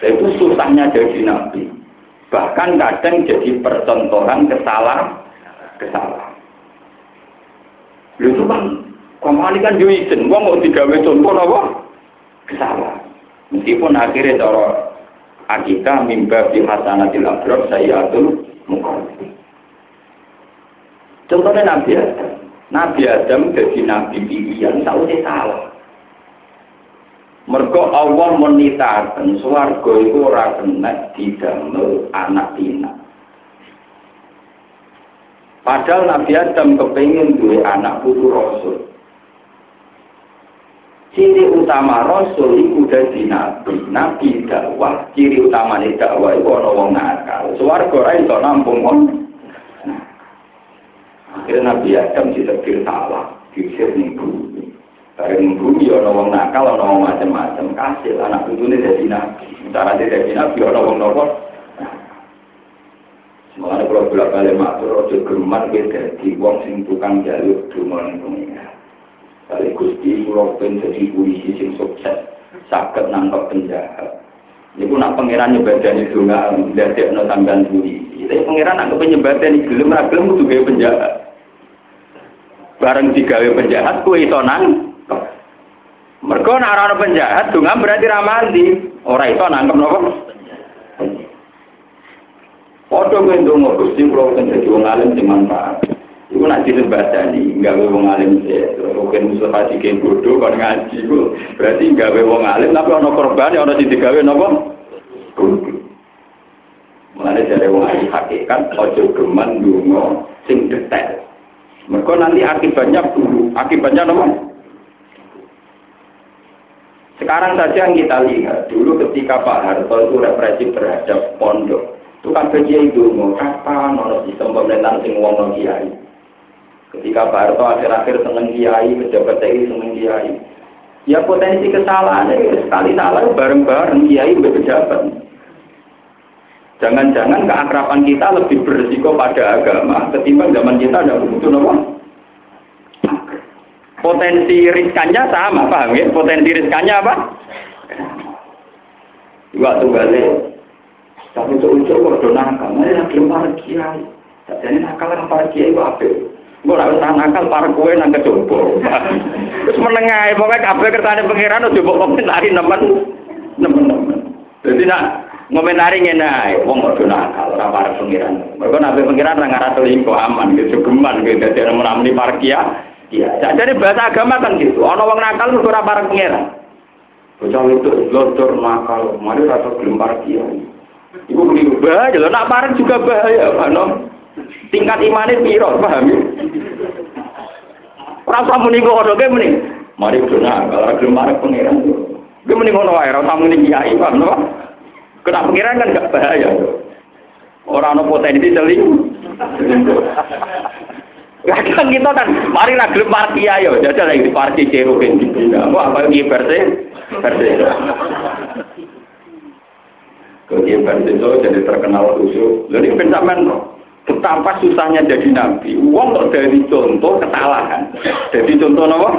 Itu susahnya jadi nabi. Bahkan kadang jadi percontohan kesalahan kesalahan. Lu itu kan, ke mana kan juga izin, gua mau digawe contoh apa? Kesalahan. Meskipun akhirnya cara akita mimba di hasanatil abrar saya atur mukallaf. Contohnya Nabi Adam. Nabi Adam jadi Nabi pilihan, tahu dia salah. Mergo Allah menitakan suarga itu ora kena didamel anak pinak. Padahal Nabi Adam kepingin dua anak putu Rasul. Ciri utama Rasul itu dari Nabi. Nabi dakwah, ciri utama dakwah itu orang wong nakal. Suwarga ora iso nampung wong. Akhirnya Nabi Adam disebut salah, disebut ning bumi. Bareng bumi orang wong nakal, orang wong macam-macam. Kasih anak putu ini dari Nabi. Cara dia dari Nabi, orang wong nopo Mulane kalau bolak balik matur ojo geruman kita di wong sing tukang jalur duman pengira. Kali gusti pulau pun jadi polisi sing sukses, sakit nangkep penjahat. Ibu nak pangeran nyebadan itu nggak dari no tambahan polisi. Tapi pangeran nak penyebadan itu gelem ragam itu gaya penjahat. Bareng digawe penjahat kue itu nang. Mergo nek penjahat donga berarti ra mandi. Ora iso nangkep napa? Padha kowe ndonga Gusti kula kan dadi wong alim sing manfaat. Iku nak disembadani, gawe wong alim sih. Mungkin musuh hati ke bodoh kon ngaji ku. Berarti gawe wong alim tapi ana korban ana sing digawe napa? Bodoh. Mulane dari wong alim hakikat ojo geman ndonga sing detail. Mereka nanti akibatnya buruk. Akibatnya apa? Sekarang saja yang kita lihat, dulu ketika Pak Harto itu represi terhadap pondok, itu kan kiai itu mau ono sistem pemerintahan sing wong kiai. Ketika Pak Harto akhir-akhir seneng kiai, pejabat TNI seneng kiai. Ya potensi kesalahan sekali salah bareng-bareng kiai pejabat. Jangan-jangan keakraban kita lebih berisiko pada agama ketimbang zaman kita ada butuh nopo potensi riskannya sama, paham ya? Potensi riskannya apa? Waktu balik, tapi itu ucap kok donakal, mana lagi para kiai. Jadi nakal para kiai apa? Gue harus usah nakal para kue nang kecoba. Terus menengah, pokoknya kabel kertanya pengiran coba komentari nemen, nemen-nemen. Jadi nak ngomentari ngene wong kok nakal ora para pengiran. Mergo nabi pengiran ora ngarah aman gitu, geman gitu, dadi ora menamuni parkia. Iya, jadi bahasa agama kan gitu. Ono wong nakal mergo ora parek pangeran. Bocah itu lodor nakal, mari rasa gelem parek kiai. Iku muni bahaya, lho nak parek juga bahaya, Pak Tingkat imane piro, paham ya? Ora usah muni kok ono muni. Mari kudu nakal, ora gelem parek pangeran. Gue muni ngono wae, ora usah muni kiai, no? Kena pangeran kan gak bahaya. Orang ono potensi selingkuh. Kadang kita kan, mari lah gelap parti ayo, jajal lagi di parti cerubin gitu. Wah, apa lagi versi? Versi. Kemudian versi itu jadi terkenal khusus. Jadi pencaman betapa susahnya jadi nabi. Uang dari contoh kesalahan. Jadi contoh apa?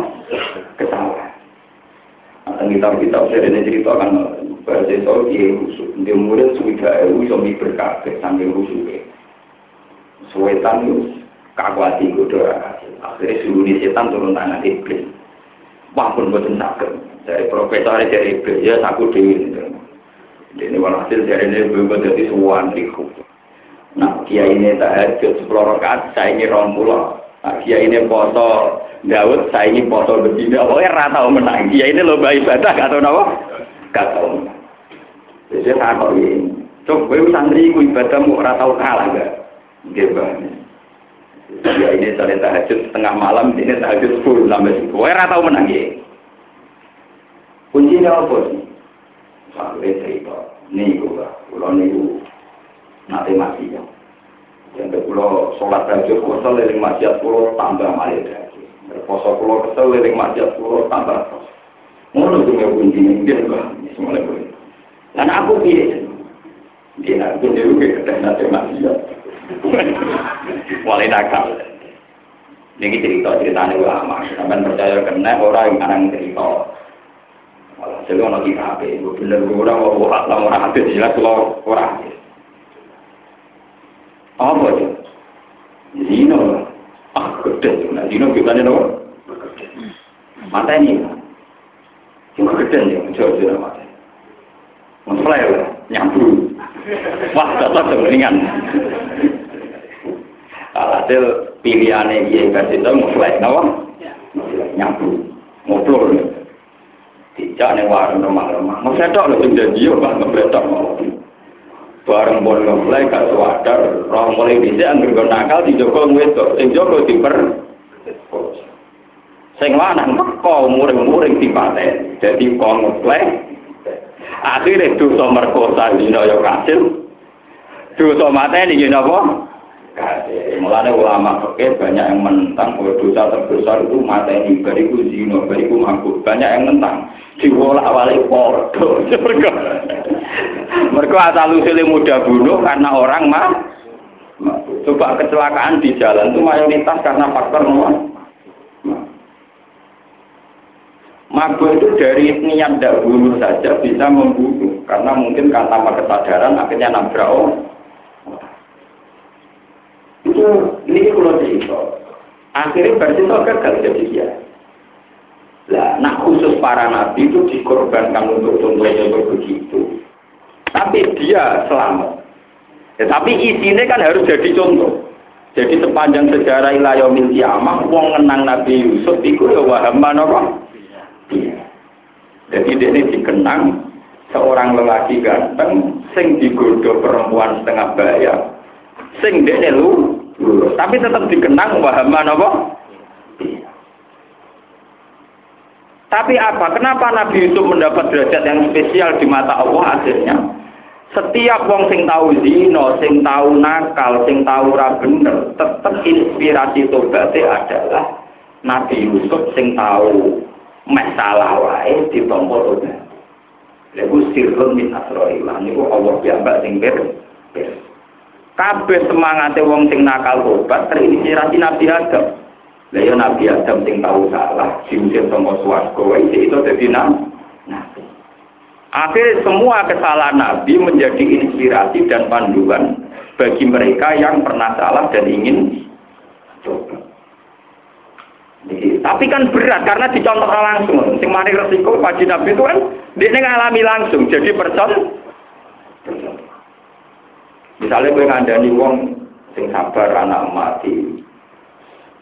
Kesalahan. Nah, kitab-kitab saya ini ceritakan bahasa itu dia khusus. Dia murid sudah ewu, suami berkabeh sambil khusus. Suwetan itu kakwati akhirnya suruh setan turun tangan iblis. Walaupun buatan sakit dari profesor dari iblis ya aku dewi ini. Walhasil dari ini berubah jadi suwan liku nah kia ini tahajud sepuluh rakaat saya ini nah kia ini foto Daud saya ini foto betina pokoknya rata menang kia ini lomba ibadah gak tau apa gak tau jadi saya tahu ini coba santri ibadahmu rata kalah gak gitu Ya ini saya tahajud setengah malam, ini tahajud full sampai. Wah, rata tahu menang ya. Kuncinya apa sih? Sampai cerita. Nih gue, pulau nih nanti mati ya. Yang pulau sholat tahajud kesel leling masjid pulau tambah malah tahajud. Poso pulau kesel leling masjid pulau tambah. Ngono tuh nggak kuncinya dia enggak semuanya boleh. Dan aku pilih. Dia nak dia juga ketemu nanti masjid. Mulai nakal. Ini cerita ceritanya ulama. Sampai percaya kena orang yang anak cerita. Jadi orang kita apa? Bener orang orang orang orang habis jelas kalau orang habis. Apa itu? Zino. Ah, gede. Nah, Zino nih dong. Mata ini. Cuma gede. Coba coba mata. Memflare, nyambung. Wah, cocok dengan Alhasil pilihannya dia versi itu mulai nawa nyambung ngobrol tidak nih warung remah-remah mau sedok loh tinggal dia ngebletok mau bareng pun mulai gak sadar orang mulai bisa anggur nakal di joko ngwedok sing joko diper. Sing lanang meko muring-muring dipate jadi kok ngeplek akhirnya dosa merkosa dina yo kasil. Dosa mateni yen apa Mulanya ulama oke banyak yang menentang bahwa dosa terbesar itu mata ini bariku zino, bariku mabuk. Banyak yang menentang. Diwolak walik pordo. Mereka asal usulnya mudah bunuh karena orang mah. Coba kecelakaan di jalan itu mayoritas karena faktor nomor. Mabuk itu dari niat tidak bunuh saja bisa membunuh. Karena mungkin tanpa kesadaran akhirnya nabrak orang itu ini kalau cerita akhirnya berarti itu gagal jadi dia lah nak khusus para nabi itu dikorbankan untuk contoh-contoh begitu. Tapi dia selamat. Ya, tapi isinya kan harus jadi contoh. Jadi sepanjang sejarah ilayomil kiamah, wong ngenang Nabi Yusuf itu ya wahaman apa? Iya. Jadi ini dikenang seorang lelaki ganteng, sing digodoh perempuan setengah bayar, sing dia lu, tapi tetap dikenang wahaman apa? Iya. Tapi apa? Kenapa Nabi Yusuf mendapat derajat yang spesial di mata Allah akhirnya? Setiap wong sing tahu zino, sing tahu nakal, sing tahu ora bener, tetep inspirasi tobaté adalah Nabi Yusuf sing tahu masalah wae ditampa tobat. Lalu sirrun min asroillah niku Allah piyambak sing ber. Kabeh semangate wong sing nakal tobat terinspirasi Nabi Adam. Lah ya Nabi Adam sing tahu salah, diusir sama swarga wae itu dadi nabi. Akhirnya semua kesalahan Nabi menjadi inspirasi dan panduan bagi mereka yang pernah salah dan ingin coba. Tapi kan berat karena dicontoh langsung. Sing resiko wajib Nabi itu kan dia ngalami langsung jadi person. Misalnya gue ngandani wong sing sabar anak mati.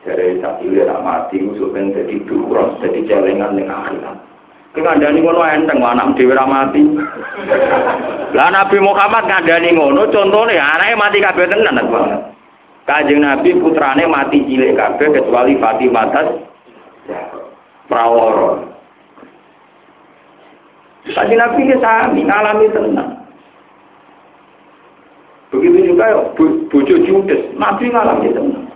Jadi tak anak mati, musuh ben jadi duros, jadi celengan dengan akhirat. ngandani ngono enteng anak dhewe ra mati. Lah Nabi Muhammad ngandani ngono contone anake mati kabeh tenan banget. Kanjeng Nabi putrane mati cilik kabeh kecuali Fatimah tas prawara. Kanjeng Nabi ki sami ngalami tenang. Begitu juga bojo Judes, Nabi ngalami tenang.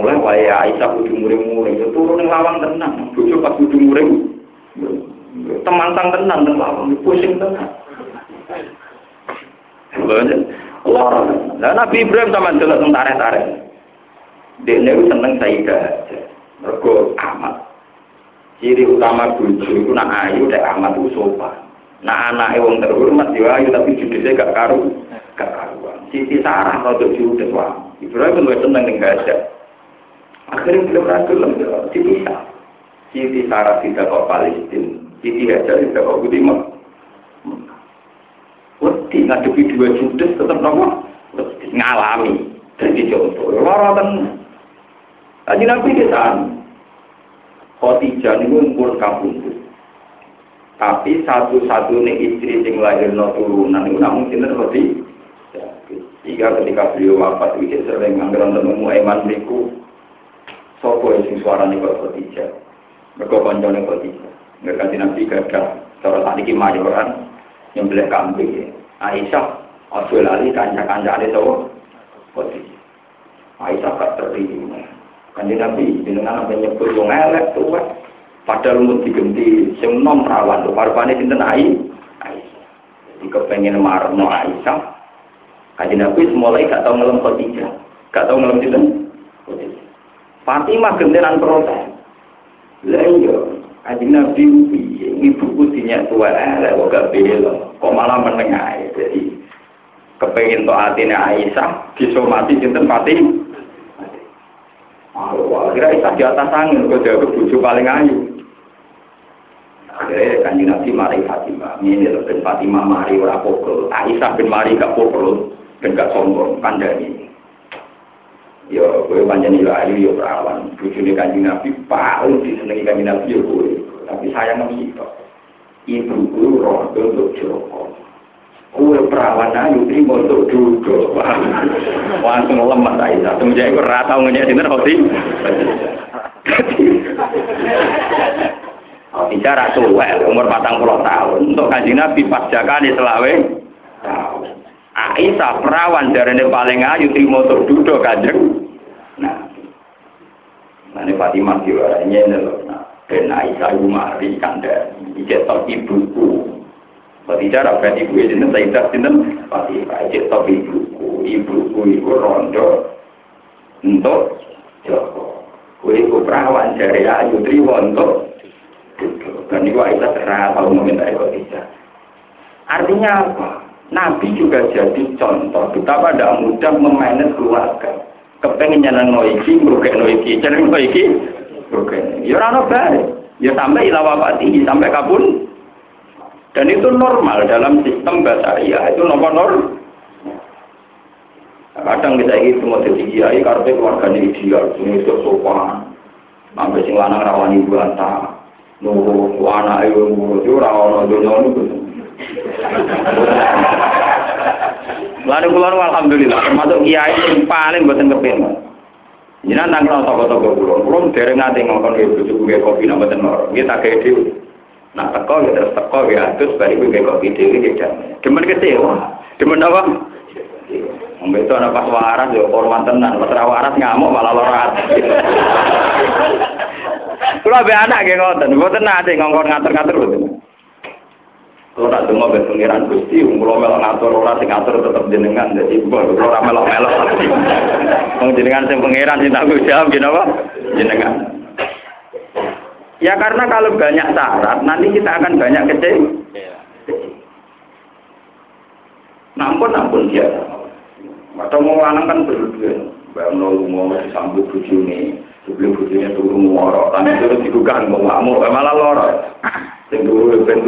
mulai wae Aisyah kudu muring-muring itu turun ning lawang tenang bojo pas kudu muring temantang tenang ning lawang pusing tenang Loro. Lah Nabi Ibrahim sama teng tarik-tarik. Dekne ku seneng Sayyidah. Mergo amat. Ciri utama bojo iku nak ayu dek amat ku sopan. Nah anake wong terhormat yo ayu tapi judise gak karu, gak karuan. Siti Sarah rada judes wae. Ibrahim luwih seneng ning gajah. Akhirnya belum rasul dipisah. Siti Sarah tidak kok Palestina, Siti Hajar tidak kok Budiman. Wedi ngadepi dua judes tetap nopo ngalami jadi contoh. Lara tenan. Kaji Nabi kita Khotijah ini umur kabundut. Tapi satu-satunya istri yang lahir no turunan itu namun cinta seperti jika ketika beliau wafat itu sering anggaran temu eman miku Sopo sing suarane kok Khadijah. Mergo koncone Khadijah. Ngerti Nabi gagal cara tadi ki mayoran yang beli kambing. Aisyah ojo lali kanca-kancane to Khadijah. Aisyah gak terima. Kanjeng Nabi jenengan apa nyebut wong elek tuwek. Padahal mau diganti sing nom rawan tuh parpane sinten Ai. Jadi kepengen marno Aisyah. Kanjeng Nabi mulai gak tau ngelem Khadijah. Gak tau ngelem sinten. Fatimah gentenan protes. Lah iya, Kanjeng Nabi piye ibuku tua elek kok gak bela. Kok malah menengah jadi kepengen to atine Aisyah disomati sinten Fatimah. Kira Aisyah di atas angin kok dia bojo paling ayu. Akhirnya kanjeng Nabi mari Fatimah. Ini lho ben Fatimah mari ora pokok. Aisyah ben mari gak pokok, ben gak sombong kandhani. ya kowe pancen yo ayu yo perawan bojone kanjeng Nabi paling disenengi kanjeng Nabi yo kowe. Tapi sayang mesti to ibu guru rodo untuk Joko. Kowe perawan ayu trimo untuk dudo langsung lemah ta isa semenjak iku ora tau ngenyek sinten Hoti Bicara suwe, umur patang puluh tahun. Untuk kaji Nabi pas jakane selawe. Aisyah perawan dari ini paling ayu terima duduk kanjeng. Nah, nanti Fatimah diwarannya ini loh. Nah, dan Aisyah Umari kanda ijetok ibuku. Berbicara berarti ibu ini Sayyidah Sinten Fatimah ijetok ibuku. Ibuku itu rondo untuk Joko. Kue perawan dari ayu terima untuk dan itu Aisyah terang kalau meminta Khadijah. Artinya apa? Nabi juga jadi contoh betapa tidak mudah memainkan keluarga. Kepengen nyenang no iki, merugak no iki, nyenang no iki. Oke, ya ora bare. Ya sampai ila wafati, sampai kabun. Dan itu normal dalam sistem basaria, itu nomor normal. Kadang kita ini semua jadi kiai karena keluarganya ideal, ini sopan, sampai sing lanang rawani buanta, nunggu anak itu nunggu rawon dunia nunggu. Lalu keluar alhamdulillah, termasuk kiai yang paling buatan kepengen. Jadi nang kalau toko-toko pulau, pulau dari nanti ngomong ke bujuk gue kopi nama tenor, kita kayak dewi. Nah teko ya terus teko ya terus balik gue kopi dewi gitu. Demen kecewa, demen apa? Itu anak pas waras ya korban tenan, pas waras ngamuk malah lorat. Kalau be anak kayak ngoten, ngoten nanti ngongkon ngatur-ngatur betul. Kalau nak dengar be pengiran gusti, kalau melok ngatur ora sing ngatur tetap jenengan, jadi kalau ora melok melok. Wong jenengan sing pengiran sing tanggung jawab gini apa? Jenengan. Ya karena kalau banyak syarat, nanti kita akan banyak kecil. Nampun nampun dia. Atau mau lanang kan berlebihan. Bang nol mau disambut bujuni, sebelum bujunya turun ngorok, tapi terus digugah mau ngamuk, malah lorok. Sing dulu ben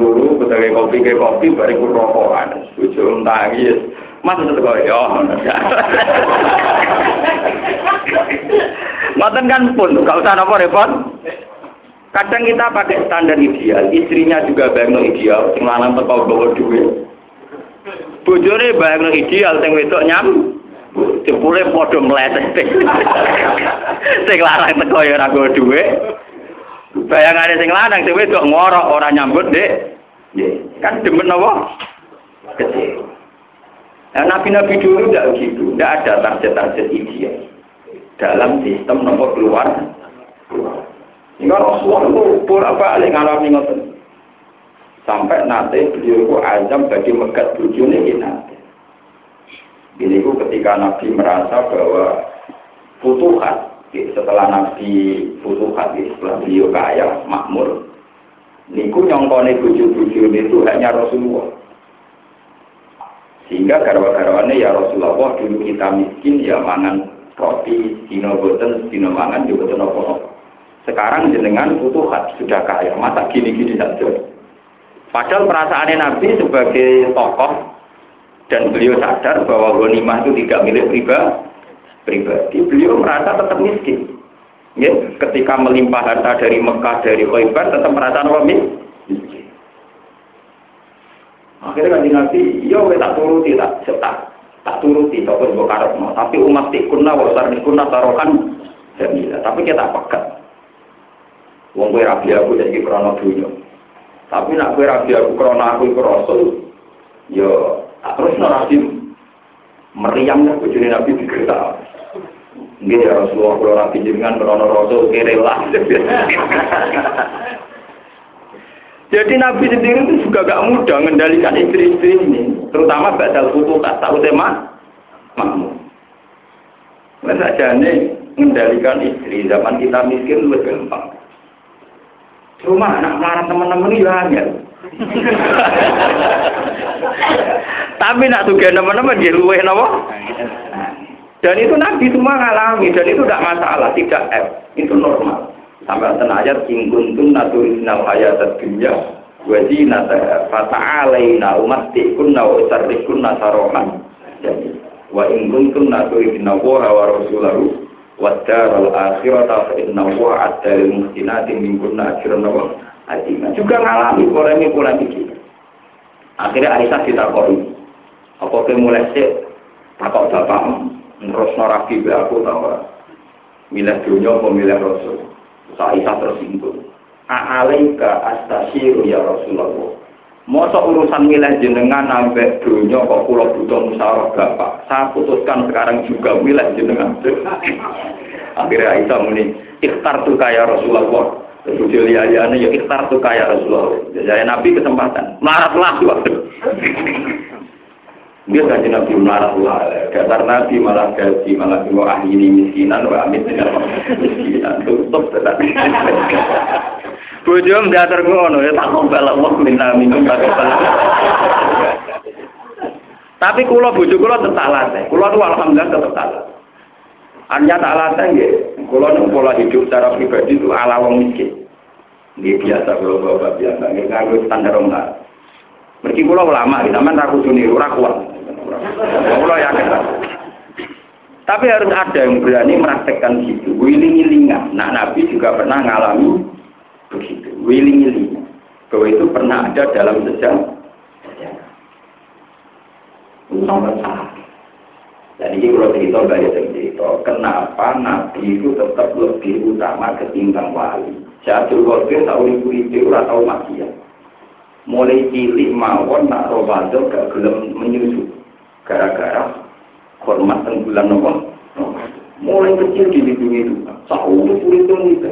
kopi ke kopi bariku rokokan. Bujuk tangis. Mas tetep kok yo. Ngoten kan pun, gak usah napa repot. Kadang kita pakai standar ideal, istrinya juga bayangno ideal, sing lanang teko bawa duit. Bojone bayangno ideal, sing wedok nyam. Jebule padha meleset. Sing larang teko ya ora nggo dhuwit. Bayangane sing lanang sing wedok ngorok ora nyambut, Dik. Kan demen apa? Kecil. Nah, nabi-nabi dulu tidak begitu, tidak ada target-target ideal dalam sistem nomor keluar. Hingga Rasulullah itu apa alik ngalami ngoten. Sampai nanti beliau itu azam bagi megat bujune ini nanti. Ini itu ketika Nabi merasa bahwa futuhat setelah Nabi futuhat setelah beliau kaya makmur. Niku nyongkone buju-buju itu hanya Rasulullah. Sehingga garwa-garwane ya Rasulullah dulu kita miskin ya mangan roti, dino boten, dino mangan juga boten apa Sekarang jenengan futuhat sudah kaya, masa gini-gini saja. Padahal perasaannya Nabi sebagai tokoh dan beliau sadar bahwa ghanimah itu tidak milik pribadi. Pribadi beliau merasa tetap miskin. Ya, ketika melimpah harta dari Mekah dari Khaybar tetap merasa miskin. Akhirnya kan ya tak turuti tak tak tak turuti tak pun karep tapi umat tikunna wa sarnikunna tarokan jamila. Tapi kita pekat. Wong kowe rabi aku jadi krono dunya. Tapi nak kowe rabi aku krono aku iku rasul, ya terus nabi meriam ya bojone Nabi digertak. Nggih ya Rasulullah kalau rabi jenengan krono rasul kere lah. Jadi Nabi sendiri itu juga gak mudah mengendalikan istri-istri ini, terutama badal tak tahu tema makmum. Masa nih mengendalikan istri zaman kita miskin lebih gampang. Cuma anak marah teman-teman ini banyak. Tapi nak juga teman-teman dia luweh nopo. Dan itu Nabi semua ngalami dan itu tidak masalah, tidak F, itu normal. Sampai ayat ingkuntum naturisnal ayat dunya wajib nata fata'alaina umattikunna wa usarrikunna sarohan. Wa ingkuntum naturisnal wa wa rasulahu wa daral akhirata fa inna wa adda lil muhsinati minkunna ajran wa juga ngalami polemik-polemik akhirnya Aisyah ditakoi apa ke mulai sih takok bapak terus narafi aku tahu milih dunia apa milih rasul Aisyah tersinggung. A'alaika astasiru ya Rasulullah. Masa urusan milih jenengan sampai dunia kok pulau butuh musyawarah bapak. Saya putuskan sekarang juga milih jenengan. Akhirnya Aisyah muni, ikhtar tuh kaya Rasulullah. Terus lihat-lihatnya ya ikhtar tuh kaya Rasulullah. Jadi Nabi kesempatan. Maratlah waktu. Dia kan Nabi marah dasar Nabi malah gaji malah dua ahli ini miskinan wa amit miskinan tutup tetap. Bujum diatur ngono ya tak kobal Allah minta minum tak Tapi kulo bojo kulo tetap latih. Kulo tuh alhamdulillah tetap latih. Anya tak latih ya, kalau nih pola hidup secara pribadi itu ala wong miskin. Ini biasa kalau bapak biasa, ini nganggo standar orang Mergi kula ulama, sampean ra kudu niru ra kuat. Kula yakin. Tapi harus ada yang berani meraktekkan gitu. Wiling-wilingan. Nah, Nabi juga pernah ngalami begitu. Wiling-wilingan. Bahwa itu pernah ada dalam sejarah. Dan ini kalau cerita banyak cerita, kenapa Nabi itu tetap lebih utama ketimbang wali. Jatuh Qadir tahu ibu itu atau maksiat. Mulai cilik mawon nak robado gak gelem menyusu. Gara-gara hormat bulan nopo. Mulai kecil di dunia itu, sahur itu itu.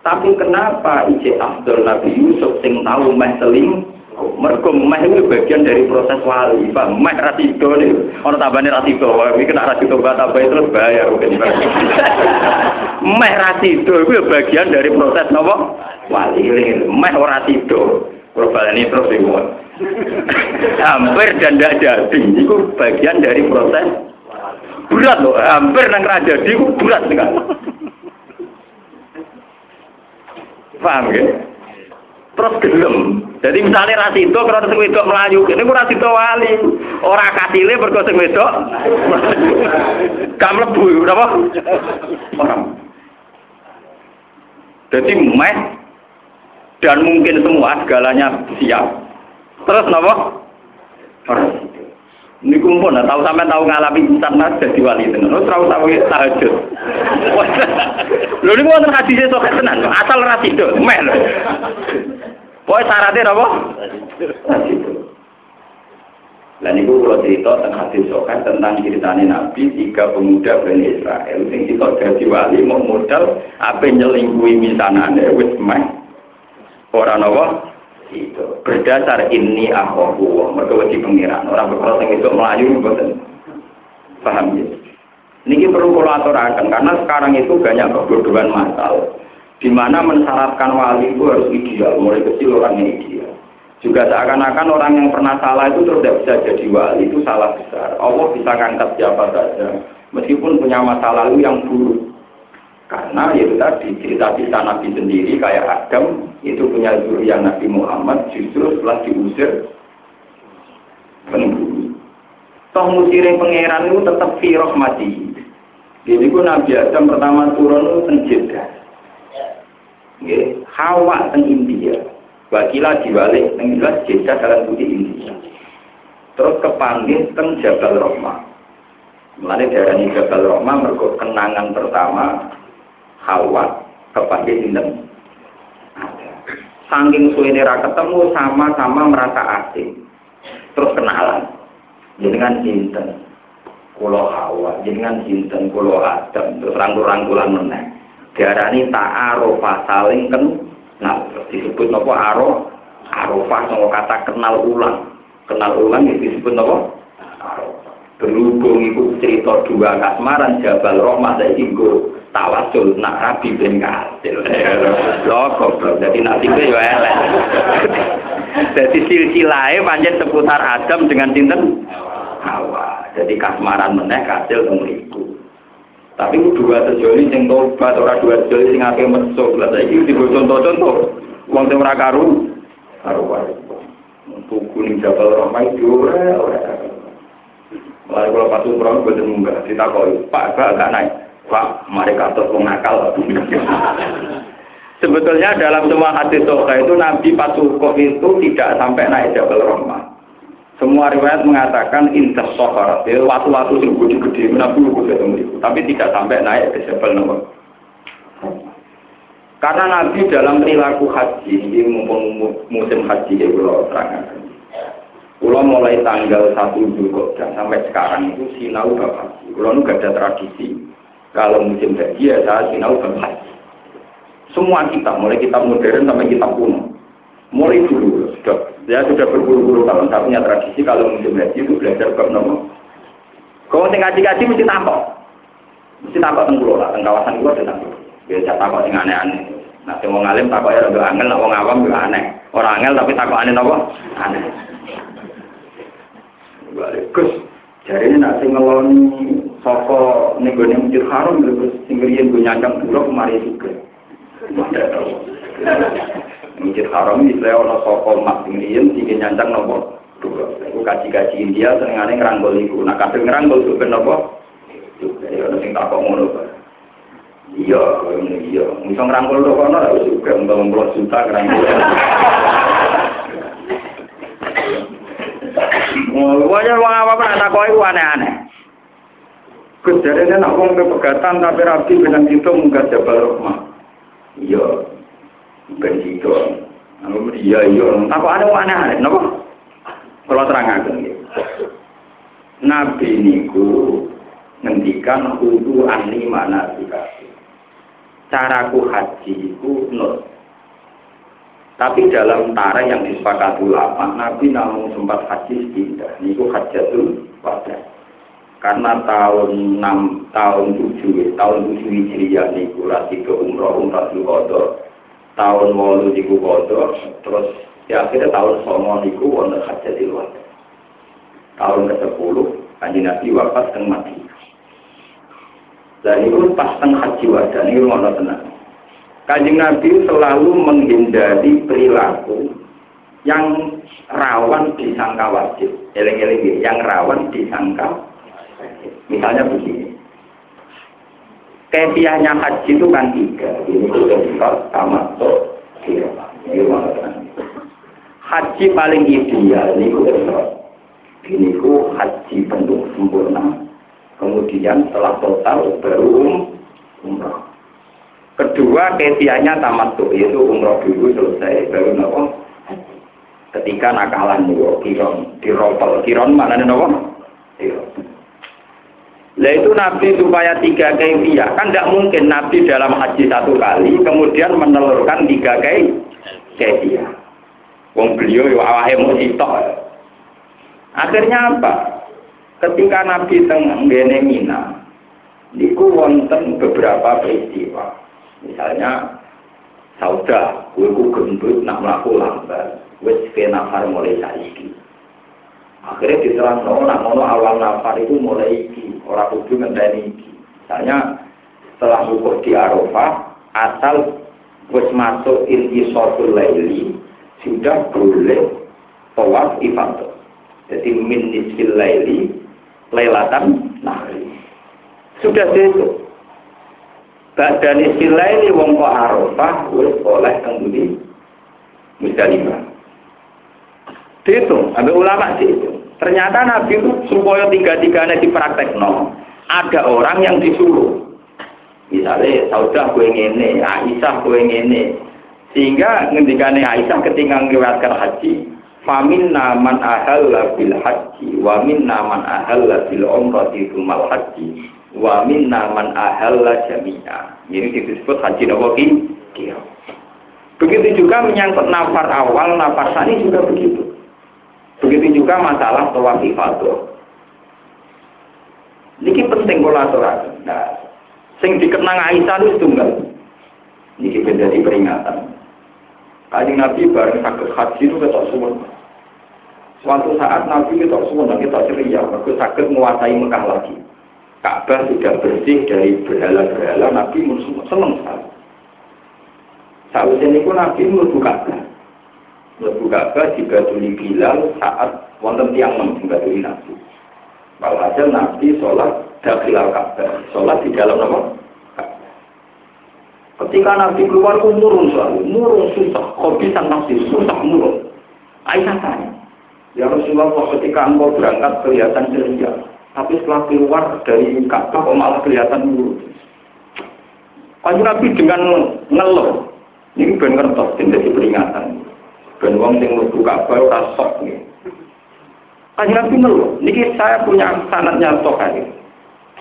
Tapi kenapa Ije Abdul Nabi Yusuf sing tahu meh seling mereka meh itu bagian dari proses wali, Pak. Meh rasido nih, orang tabane rasido, ini kena rasido bata terus bayar. meh rasido itu bagian dari proses nopo wali. Meh rasido, global ini terus ibu. hampir dan tidak jadi, itu bagian dari proses berat loh. Hampir nang raja itu berat kan. Paham ya? terus gelem. Jadi misalnya rasito kalau sing wedok melayu, ini ku rasito wali. Ora kasile mergo sing wedok. Gak mlebu napa? Orang. Jadi meh dan mungkin semua segalanya siap. Terus? Orang. Ini kumpul, nah, tahu sampai tahu ngalami insan mas jadi wali tenan. Terus tahu tahu tahajud. Lalu ini mau hadisnya sokat tenan, asal rasido, meh. Pokoknya syaratnya apa? Dan itu kalau cerita tentang hadis sokan tentang ceritanya Nabi tiga pemuda Bani Israel yang kita jadi wali mau modal apa nyelingkuhi misanane wis meh orang apa itu. Berdasar ini aku mereka wajib pengiran. Orang berkata itu melayu betul paham ya? Ini perlu aturakan karena sekarang itu banyak kebodohan masal di mana mensyaratkan wali itu harus ideal, mulai kecil orang yang ideal. Juga seakan-akan orang yang pernah salah itu terus tidak bisa jadi wali, itu salah besar. Allah bisa ngangkat siapa saja, meskipun punya masa lalu yang buruk. Karena itu tadi cerita cerita Nabi sendiri kayak Adam itu punya zuriat Nabi Muhammad justru setelah diusir penghuni. Toh musirin pangeran itu tetap firoh mati. Jadi Nabi Adam pertama turun itu Nggih, Hawa teng India. Wakilah diwalik teng jelas dalam budi India. Terus kepanggil teng Jabal Rahmah. Mulane darani Jabal Rahmah mergo kenangan pertama Hawa kepanggil sinten? Saking suwene ra ketemu sama-sama merasa asing. Terus kenalan. Jenengan sinten? Kulo Hawa, jenengan sinten? Kulo Adam, terus rangkul-rangkulan meneh. Diarani ta'arofa saling kenal disebut nopo aro arofah sama kata kenal ulang. Kenal ulang itu disebut nopo berhubung itu cerita dua kasmaran Jabal Rohmah saya inggo tawasul nak rabi ben kasil. Lho goblok. Jadi nak tipe ya elek. Jadi silsilahe pancen seputar Adam dengan sinten? Hawa. Jadi kasmaran meneh kasil temriku tapi dua sejoli yang tobat, orang dua sejoli yang akhirnya mesuk. Lah saya ini contoh-contoh. Uang yang ora karu, karu Untuk kuning jabal ramai jure, Lalu kalau patuh kurang gue munggah, ditakoi, Pak, Pak, gak naik. Pak, mari kantor wong nakal. Sebetulnya dalam semua hadis soka itu Nabi Pasukoh itu tidak sampai naik Jabal Rahmah. Semua riwayat mengatakan intas sohar, ya, waktu-waktu sing gede-gede, nabi lu ketemu tapi tidak sampai naik ke Jabal nomor. Karena Nabi dalam perilaku haji, mumpung musim haji ya kalau terangkan. Kalau mulai tanggal 1 Zulkodah sampai sekarang itu sinau haji. Kalau nu gak ada tradisi. Kalau musim haji ya saya sinau bab haji. Semua kita, mulai kita modern sampai kita kuno. Mulai dulu sudah Ya sudah berburu-buru tahun, saya punya tradisi kalau musim haji itu belajar ke nomor. Kalau tinggal ngaji-ngaji mesti tampak. Mesti tampak tenggulo lah, teng kawasan gue ada tampak. Biasa tampak yang aneh-aneh. Nah, si mau ngalim tampak ya lebih angel, nak mau ngawam juga aneh. Orang angel tapi takut aneh apa? Aneh. Gus, Jadi nak sing ngeloni soko ning gone masjid haram terus sing riyen gue nyandang buruk mari juga. Masjid haram iki lek ana soko mak sing riyen sing nyandang nopo buruk. Iku kaji-kaji India senengane ngranggol iku. Nah kadang ngranggol juga nopo? Juga ya ana sing takok ngono. Iya, iya. Bisa ngerangkul tuh kono lah juga untuk juta ngerangkul. Wajah uang apa pun tak kau itu aneh-aneh. Kejadiannya nak uang kepegatan tapi rapi dengan itu muka jabal rahmah. Iya, bukan itu. Iya iya. Aku ada aneh-aneh. Kenapa? Kalau terang aja. Nabi niku ngendikan kudu ani mana dikasih. Caraku haji itu nur. Tapi dalam tara yang disepakati ulama, Nabi namun sempat haji tidak. Niku hajatul wada. Karena tahun 6, tahun 7, tahun 7 Hijriah niku rasi ke umroh, umrah di kodok. Tahun walu niku kodok. Terus ya akhirnya tahun songo niku wonten hajatul wada. Tahun ke-10, kanji Nabi wafat teng Madinah. Dan itu pas teng haji wada, ini rumah tenang. Kanjeng Nabi selalu menghindari perilaku yang rawan disangka wajib. Eleng-eleng yang rawan disangka Misalnya begini. Kefiahnya haji itu kan tiga. Ini sudah sama Ini Haji paling ideal ini sudah Ini ku haji bentuk sempurna. Kemudian setelah total baru umrah. Kedua, kefiahnya tamat tuh, yaitu umroh dulu selesai, baru nopo. Ketika nakalan nih, kiron, diropel, kiron mana nopo? Lah itu Nabi supaya tiga kefiah, kan tidak mungkin Nabi dalam haji satu kali, kemudian menelurkan tiga kefiah. Wong beliau yo awahe musitok. Akhirnya apa? Ketika Nabi teng Mina, niku wonten beberapa peristiwa. Misalnya, sauda, gue ku nak melaku lambat, wes ke nafar mulai saiki. Akhirnya diterang, no, nak mono awal nafar itu mulai iki, orang kudu ngendani iki. Misalnya, setelah ukur di Arafah, asal wes masuk inti sotul laili, sudah boleh tawaf ifadah. Jadi min nisfil laili, lailatan nahri. Sudah itu. Badan istilah ini wong kok Arafah wis oleh kembali Musdalifah. Dihitung, ambil ulama itu. Ternyata Nabi itu supaya tiga-tiganya dipraktekno, ada orang yang disuruh. Misalnya, Saudah gue ngene, Aisyah gue ngene. Sehingga ngendikane Aisyah ketika ngewatkan haji, Famin naman ahal bil haji, wa min naman ahal bil umrati tumal haji, wa minna man ahalla jami'a. Ini disebut haji nawawi. Begitu juga menyangkut nafar awal, nafar sani juga begitu. Begitu juga masalah tawaf ifadah. Niki penting kolaborasi. Nah, sing dikenang Aisyah itu tunggal. Niki menjadi peringatan. Kajian Nabi bareng sakit haji itu ketok semua. Suatu saat Nabi kita semua kita ceria, aku sakit menguasai Mekah lagi. Ka'bah sudah bersih dari berhala-berhala, Nabi senang sekali. Saat ini pun Nabi melebu Ka'bah. Melebu Ka'bah dibatuli Bilal saat wonten tiang membatuli Nabi. Walhasil Nabi sholat dakhilal Ka'bah, sholat di dalam nama Ketika Nabi keluar, murung selalu, murung susah, sang nafsi, susah murung. Aisyah tanya, Ya Rasulullah, ketika engkau berangkat kelihatan ceria, tapi setelah keluar dari Ka'bah kok malah kelihatan buruk. Kanjeng Nabi dengan ngeluh, ini ben ngertos, ini jadi peringatan. Ben wong sing mlebu Ka'bah ora sok nih. Kanjeng Nabi ngeluh, niki saya punya sanatnya sok aja.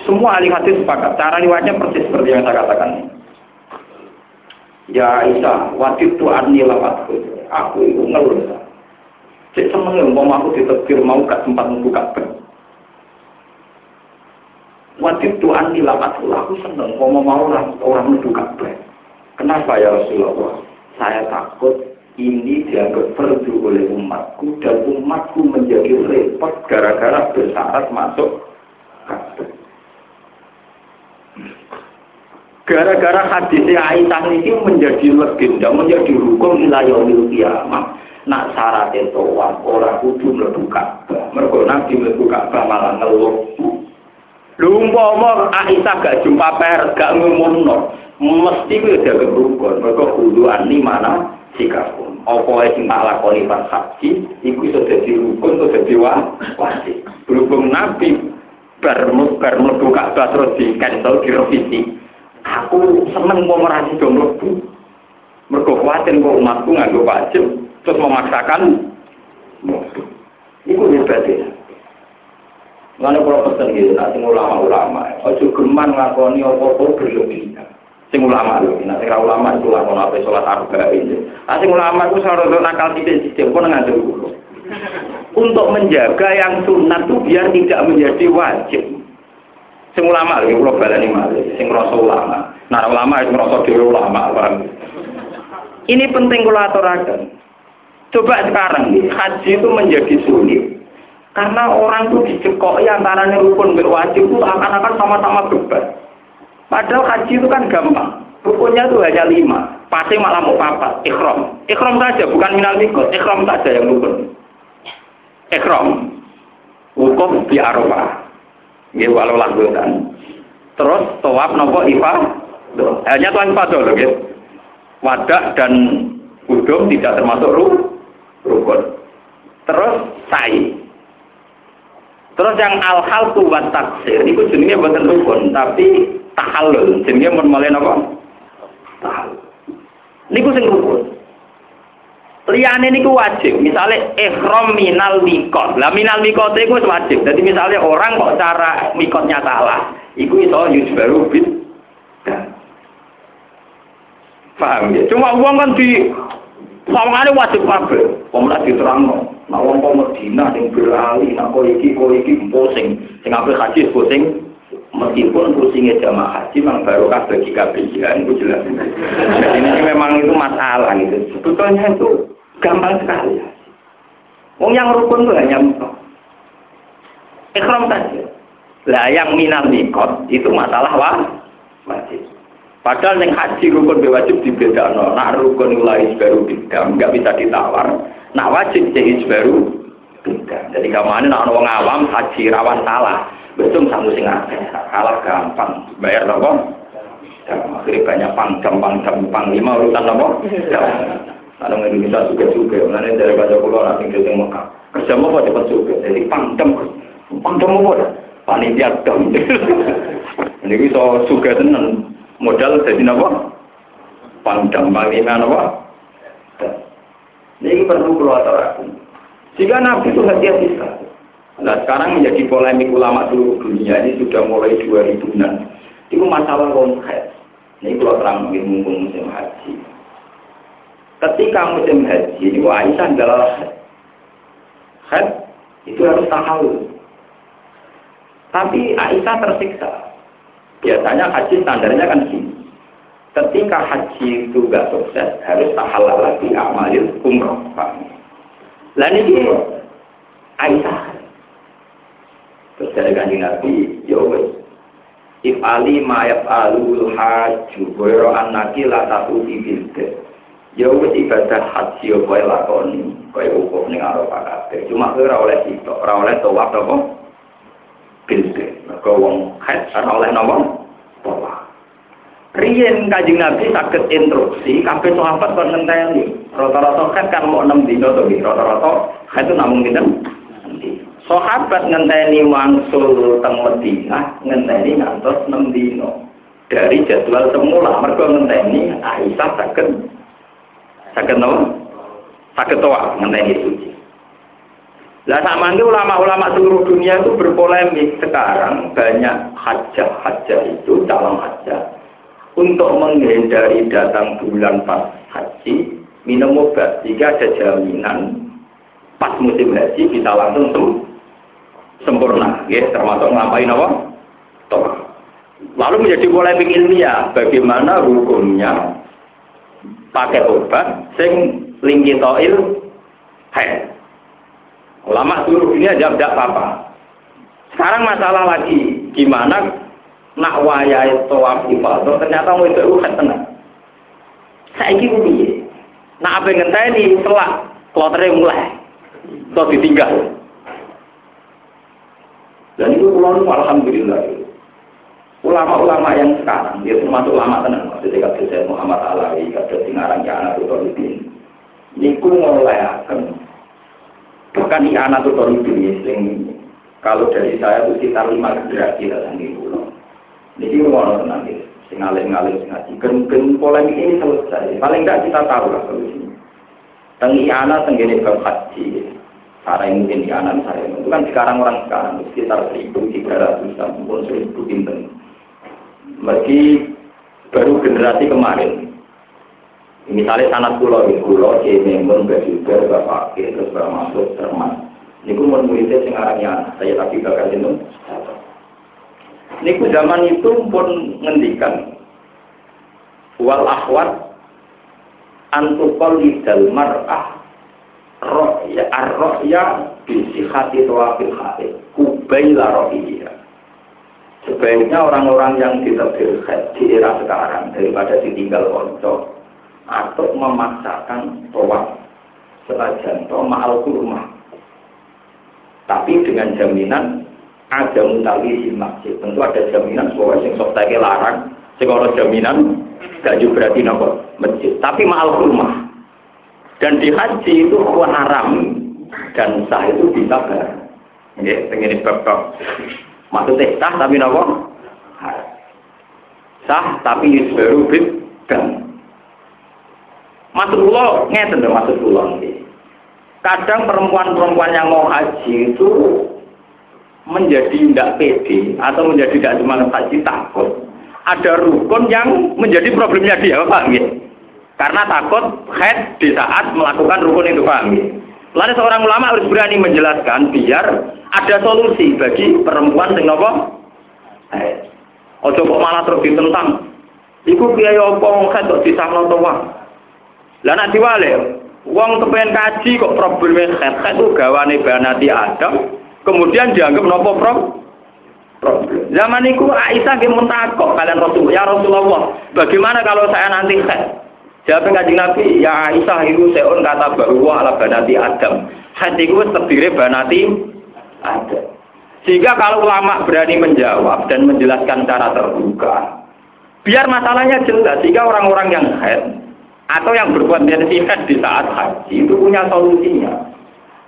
Semua ahli hadis sepakat, cara riwayatnya persis seperti yang saya katakan. Ya Isa, waktu itu arni lawat aku itu ngeluh. Cek seneng mau aku ditetir mau gak sempat membuka Ka'bah. Wajib Tuhan dilamat aku seneng mau mau orang orang menuju Ka'bah. Kenapa ya Rasulullah? Saya takut ini dianggap perlu oleh umatku dan umatku menjadi repot gara-gara bersyarat masuk Gara-gara hadis Aisyah ini menjadi legenda, menjadi hukum wilayah kiamat. Nak syarat itu orang kudu mlebu Ka'bah. Mergo Nabi mlebu Ka'bah malah ngeluh. Lho umpama Aisyah gak jumpa per, gak ngumumno, mesti kuwi jaga rukun. Mergo kudu ani mana sikapun. Apa wae sing tak lakoni pas haji, iku iso dadi rukun atau dadi wajib. Berhubung Nabi bar bar mlebu Ka'bah terus di cancel direvisi Aku seneng mau merasi dong lebu. Mergo kuatir kok umatku nganggo wajib terus memaksakan mlebu. Iku hebatnya. Lalu kalau pesen gitu, nah, sing ulama-ulama, ojo geman ngakoni apa-apa berlebihan. Sing ulama lho, nah sing ulama itu lah kalau apa sholat arba ini. Sing ulama itu selalu nakal tidak sistem pun nggak dulu. Untuk menjaga yang sunat itu biar tidak menjadi wajib. Sing ulama lho, kula balani malih, sing ngrasa ulama. Nah, ulama itu ngrasa dhewe ulama, paham. Ini penting kula aturaken. Coba sekarang nih, haji itu menjadi sulit. Karena orang itu dicekoki antaranya rukun dan wajib itu akan-akan sama-sama beban. Padahal haji itu kan gampang. Rukunnya itu hanya lima. Pasti malah mau papat. Ikhram. Ikhram saja, bukan minal mikot. Ikhram saja yang rukun. Ikhram. Hukum di Arafah. Nggih walau lakukan. Terus tawaf nopo ifa? Hanya tuan ifa loh gitu. Wadah dan udum tidak termasuk rukun. Terus sa'i. Terus yang al-hal buat taksir, itu jenisnya bukan rukun, tapi tahalul. Jenisnya mau mulai apa? Tahalul. Ini sing rukun. Liyane niku wajib. Misalnya ihram minal mikot. Lah minal mikot itu wajib. Jadi misalnya orang kok cara mikotnya salah, iku iso baru bid. Paham ya? Cuma uang kan di sawangane wajib kabeh. Wong lagi diterangno. Nah wong kok Medina sing berali, nak kok iki kok iki pusing. Sing apik haji pusing. Meskipun pusingnya jamaah haji memang barokah bagi KPJA itu jelas. Jadi ini memang itu masalah gitu. Sebetulnya itu Gampang sekali. Wong yang rukun itu hanya mikot. Ikhram saja. Lah yang minal mikot itu masalah wajib. Padahal yang haji rukun wajib no. Nak rukun mulai baru beda, nggak bisa ditawar. Nak wajib jadi baru beda. Jadi kamu nak orang awam haji rawan salah. Betul satu sing kalah gampang. Bayar nopo? Akhirnya banyak pangdam, pangdam, panglima urutan nopo? Anak Indonesia juga juga, mana dari baca pulau nanti kita Mekah. Kerja mau cepat juga, jadi pangdam, pangdam apa? Panitia dam. Ini bisa juga tenan modal jadi apa? Pangdam, panglima apa? Ini perlu keluar aku. Jika Nabi itu hati-hati sekali. Nah sekarang menjadi polemik ulama seluruh dunia ini sudah mulai 2000-an. Itu masalah konkret. Ini kalau terang mungkin mumpung musim haji. Ketika musim haji, ini Aisyah adalah haid. itu harus tahu. Tapi Aisyah tersiksa. Biasanya haji standarnya kan sini. Ketika haji itu gak sukses, harus tahalal lagi amalil umroh. Lain ini Aisyah. Terus dari kanji Nabi, ya If ali ma'yaf alul haju, boyro anaki la tatu ibilde. Ya ibadah haji yo kowe lakoni, kowe wukuf ning Arafah kabeh. Cuma ora oleh sitok, ora oleh tawaf apa? Bilde. Mergo wong ora oleh napa? Tawaf. Riyen Kanjeng Nabi saged instruksi kabeh sahabat kon ngenteni. Rata-rata kan kan mau 6 dino to rata-rata itu namung dinten. Sahabat ngenteni wangsul teng Madinah, ngenteni ngantos 6 dino. Dari jadwal semula mergo ngenteni Aisyah saged Sakit nopo? Sakit toa mengenai suci. Lah sama ini ulama-ulama seluruh dunia itu berpolemik. Sekarang banyak hajah-hajah itu dalam hajah untuk menghindari datang bulan pas haji minum obat. Jika ada jaminan pas musim haji bisa langsung sem sempurna. Ya termasuk ngapain apa? Toh lalu menjadi polemik ilmiah bagaimana hukumnya pakai obat sing lingkitoil haid. Ulama seluruh dunia jawab tidak apa-apa. Sekarang masalah lagi, gimana nak wayai tawaf ifadah ternyata mau itu haid tenang. Saya ini Nak apa ngenteni setelah kloternya mulai. Atau ditinggal. Dan itu pulau alhamdulillah. Ulama-ulama yang sekarang, dia termasuk ulama tenang, maksudnya kata saya Muhammad Alawi, kata Singarang ya anak Utolibin. Niku mulai akan, bahkan di anak Utolibin, yang kalau dari saya itu sekitar lima generasi lah di pulau. Ini mau tenang gitu, sing alim-alim sing ngaji. Gen polemik ini selesai. Paling tidak kita tahu lah solusinya. Tengi anak tenggini bab haji, cara yang mungkin di anak saya itu kan sekarang orang sekarang sekitar seribu tiga ratus pun seribu pinten meski baru generasi kemarin. Misalnya sanat pulau di pulau, Cemengun, Basuda, Bapak terus Bapak Masuk, Serman. Ini pun muridnya sekarangnya saya tapi bakal itu. Ini zaman itu pun ngendikan wal ahwat antukol lidal mar'ah ar-rohya bisihati tawafil hati kubaila rohiyah Sebaiknya orang-orang yang ditakdir di era sekarang daripada ditinggal konco atau memaksakan tawaf senajan to ma'al kurma. Tapi dengan jaminan ada mutali di masjid. Tentu ada jaminan bahwa sing sok larang, sing jaminan gak juga berarti nopo masjid. Tapi ma'al kurma. Dan di haji itu haram dan sah itu bisa ber. Ini bab Maksudnya sah tapi nopo? Sah tapi yusbaru bid dan. Maksud kula ngeten lho maksud kula Kadang perempuan-perempuan yang mau haji itu menjadi tidak pede atau menjadi tidak cuma haji takut. Ada rukun yang menjadi problemnya dia, Pak. Gitu. Karena takut head di saat melakukan rukun itu, Pak. Gitu. Lalu seorang ulama harus berani menjelaskan biar ada solusi bagi perempuan sing napa? Eh, ojo kok malah terus ditentang. Iku biaya apa wong kok disahno. Lah nek diwale, wong kepengen kaji kok probleme khet itu gawane banati Adam, kemudian dianggap nopo pro problem. Zaman itu Aisyah nggih mentakok kalian Rasul, ya Rasulullah, bagaimana kalau saya nanti khet? Jawab kajian Nabi, ya Aisyah itu seon kata bahwa ala banati Adam. Hati itu terdiri banati Adam. Sehingga kalau ulama berani menjawab dan menjelaskan cara terbuka, biar masalahnya jelas. Sehingga orang-orang yang head atau yang berbuat head di saat haji itu punya solusinya.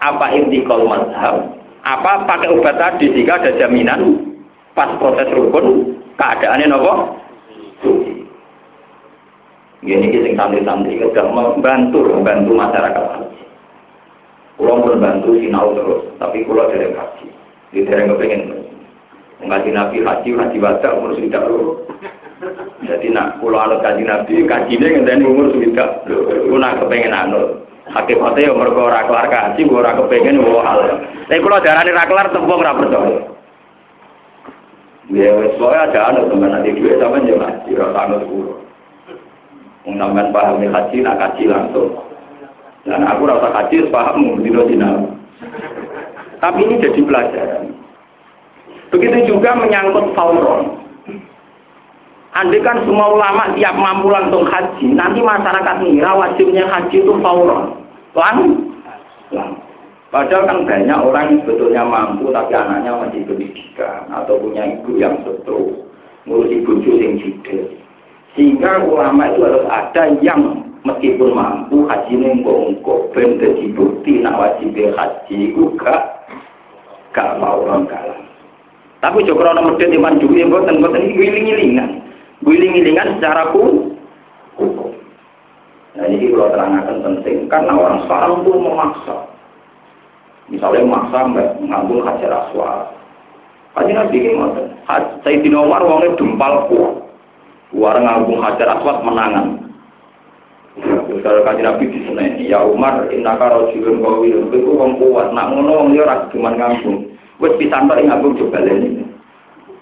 Apa intikal mazhab? Apa pakai obat tadi jika ada jaminan pas proses rukun keadaannya nopo? Gini sing santri-santri sudah membantu membantu masyarakat haji. Pulau membantu sinau terus, tapi pulau dari haji. Di daerah kepengen ngaji nabi haji haji wajah umur sudah. Jadi nak pulau anut kaji nabi kaji ini ngenteni umur sudah lho. nak kepengen anut. Hakikatnya umur kau ora kelar kaji, ora kepengen wah hal. Tapi kalau darah ini kelar tembok ora percaya. Ya, soalnya ada anut teman nanti duit sama jangan ngaji, rasa anut pulau. Mengambil paham haji, nak kaji langsung. Dan aku rasa haji, paham dino dina. Tapi ini jadi pelajaran. Begitu juga menyangkut fauron. Andai kan semua ulama tiap mampu langsung haji, nanti masyarakat ngira wajibnya haji itu fauron. Lang, lang. Padahal kan banyak orang yang sebetulnya mampu tapi anaknya masih pendidikan atau punya ibu yang stroke, ngurus ibu yang jidil. Sehingga ulama itu harus ada yang meskipun mampu haji nengko-engko ben dadi bukti nak wajib haji itu gak mau orang kalah. Tapi joko ana medhit iman duwe mboten mboten iki Wiling-wilingan secara hukum. Nah ini kalau terangkan penting karena orang sekarang pun memaksa. Misalnya memaksa mengambil hajar aswad. Haji Nabi ini ngoten. Sayyidina Umar wongnya dempal kuat. Warang ngambung hajar aswad menangan. Kalau kaji Nabi di sana, ya Umar, inaka rojulun kawil, itu orang kuat, nak ngono dia cuma ngambung. Wes pisantor yang ngambung coba ini.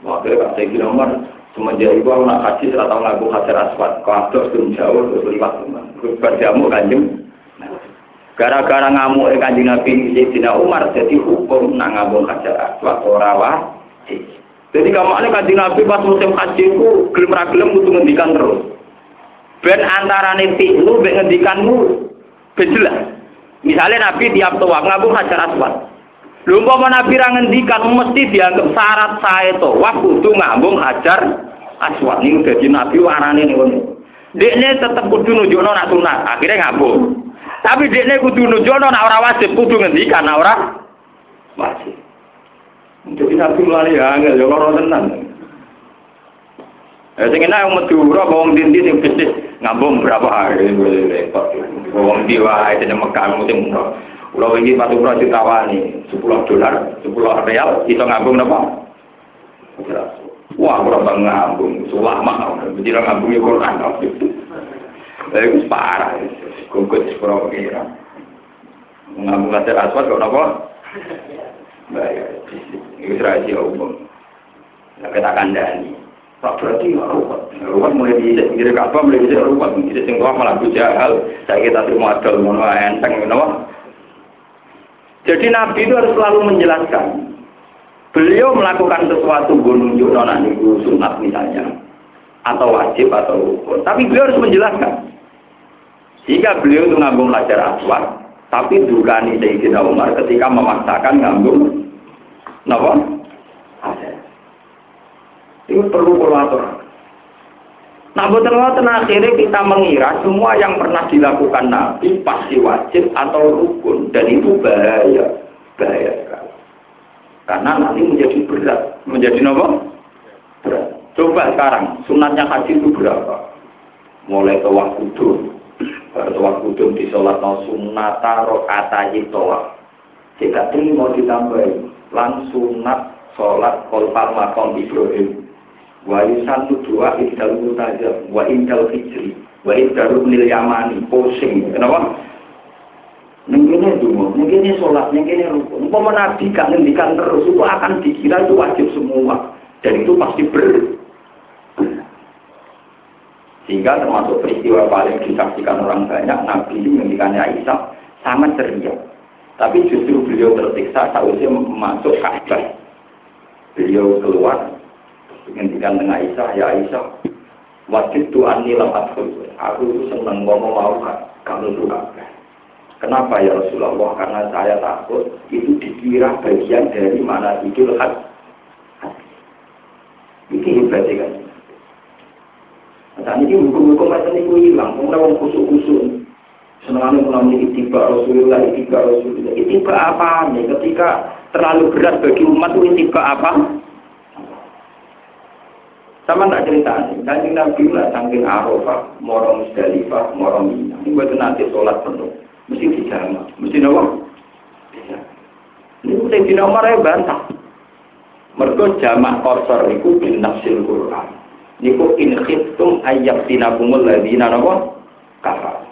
Waktu Kak Sayyidina Umar, semenjak itu aku nak haji, serata ngambung hajar aswad, kau ada sebelum jauh, terus liwat. Berjamu kanjem. Gara-gara ngamuk kanjeng Nabi Sayyidina Umar jadi hukum nang ngambung hajar aswad ora wajib. Jadi kamu ini kanjeng Nabi pas musim haji itu gelem ra gelem ngendikan terus. Ben antarane fi'lu ben ngendikanmu ben jelas. Misalnya Nabi tiap tawaf ngambung hajar aswad. Lho umpama Nabi ngendikan mesti dianggap syarat sae tawaf kudu ngambung hajar aswad niku dadi Nabi warane niku. Dekne tetep kudu nunjukno nak sunat, akhirnya ngambung. Tapi dia ini kudu nunjukno nak ora wajib kudu ngendikan nak ora wajib. Jadi nabi angel ya ora tenan. Eh sing enak Madura apa wong dindi sing bisnis ngambung berapa hari repot. Wong di wae dene Mekah musim umroh. Kula wingi patu umroh ditawani 10 dolar, 10 real iso ngambung napa? Wah, ora bang ngambung, sulama, jadi ngambung ya Quran. Lha iku parah. Gugut sepuro kira. Ngambung hasil aswad kok napa? Bayar. Itu rahasia umum. Nah, kita kandani. Tak berarti nggak ruwet. Ruwet mulai di pinggir kapal, mulai di ruwet. Di sing malah bujahal. Saya kita terima adol, mono enteng, kenapa? Jadi Nabi itu harus selalu menjelaskan. Beliau melakukan sesuatu gunung nona niku sunat misalnya, atau wajib atau rukun. Tapi beliau harus menjelaskan. Jika beliau itu ngambung lajar aswad, tapi dukani Sayyidina Umar ketika memaksakan ngambung napa? Itu perlu kolaborator. Nah, betul akhirnya kita mengira semua yang pernah dilakukan Nabi pasti wajib atau rukun dan itu bahaya, bahaya sekali. Karena nanti menjadi berat, menjadi? Berat. Coba sekarang sunatnya haji itu berapa? Mulai ke waktu Tawaf kudum di sholat no sunnata rokata tawaf. Jika ini mau ditambahin, lang sunat sholat kolpal makom Ibrahim. Wa yusantu dua indal mutajab, wa indal hijri, wa indal nil yamani, pusing. Kenapa? Mungkinnya dulu, mungkinnya sholat, mungkinnya rukun. Umpama Nabi ngendikan terus, itu akan dikira itu wajib semua. Dan itu pasti ber sehingga termasuk peristiwa paling disaksikan orang banyak, Nabi menghentikannya Aisyah sangat ceria. Tapi justru beliau tersiksa sausnya masuk Ka'bah. Beliau keluar menghentikan dengan Aisyah, ya Aisyah, wajib Tuhan nilam adhul. Aku itu senang ngomong mau kamu itu Ka'bah. Kenapa ya Rasulullah? Karena saya takut itu dikira bagian dari mana itu hati. Ini hebatnya kan. Saat ini hukum-hukum macam ini hilang. Kemudian orang kusuk-kusuk. Senang mengalami itiba Rasulullah, itiba Rasulullah. Itiba apa nih? Ketika terlalu berat bagi umat itu itiba apa? Sama tak cerita. Kanjeng Nabi lah saking Arafah, morong Musdalifah, morong Mina. Ini buat nanti sholat penuh. Mesti dijama. Mesti apa? Ini saya di nomor ya bantah. Mereka jamak korsor itu bin nafsil Quran niku in khiftum ayyak tinakumul ladina napa kafar.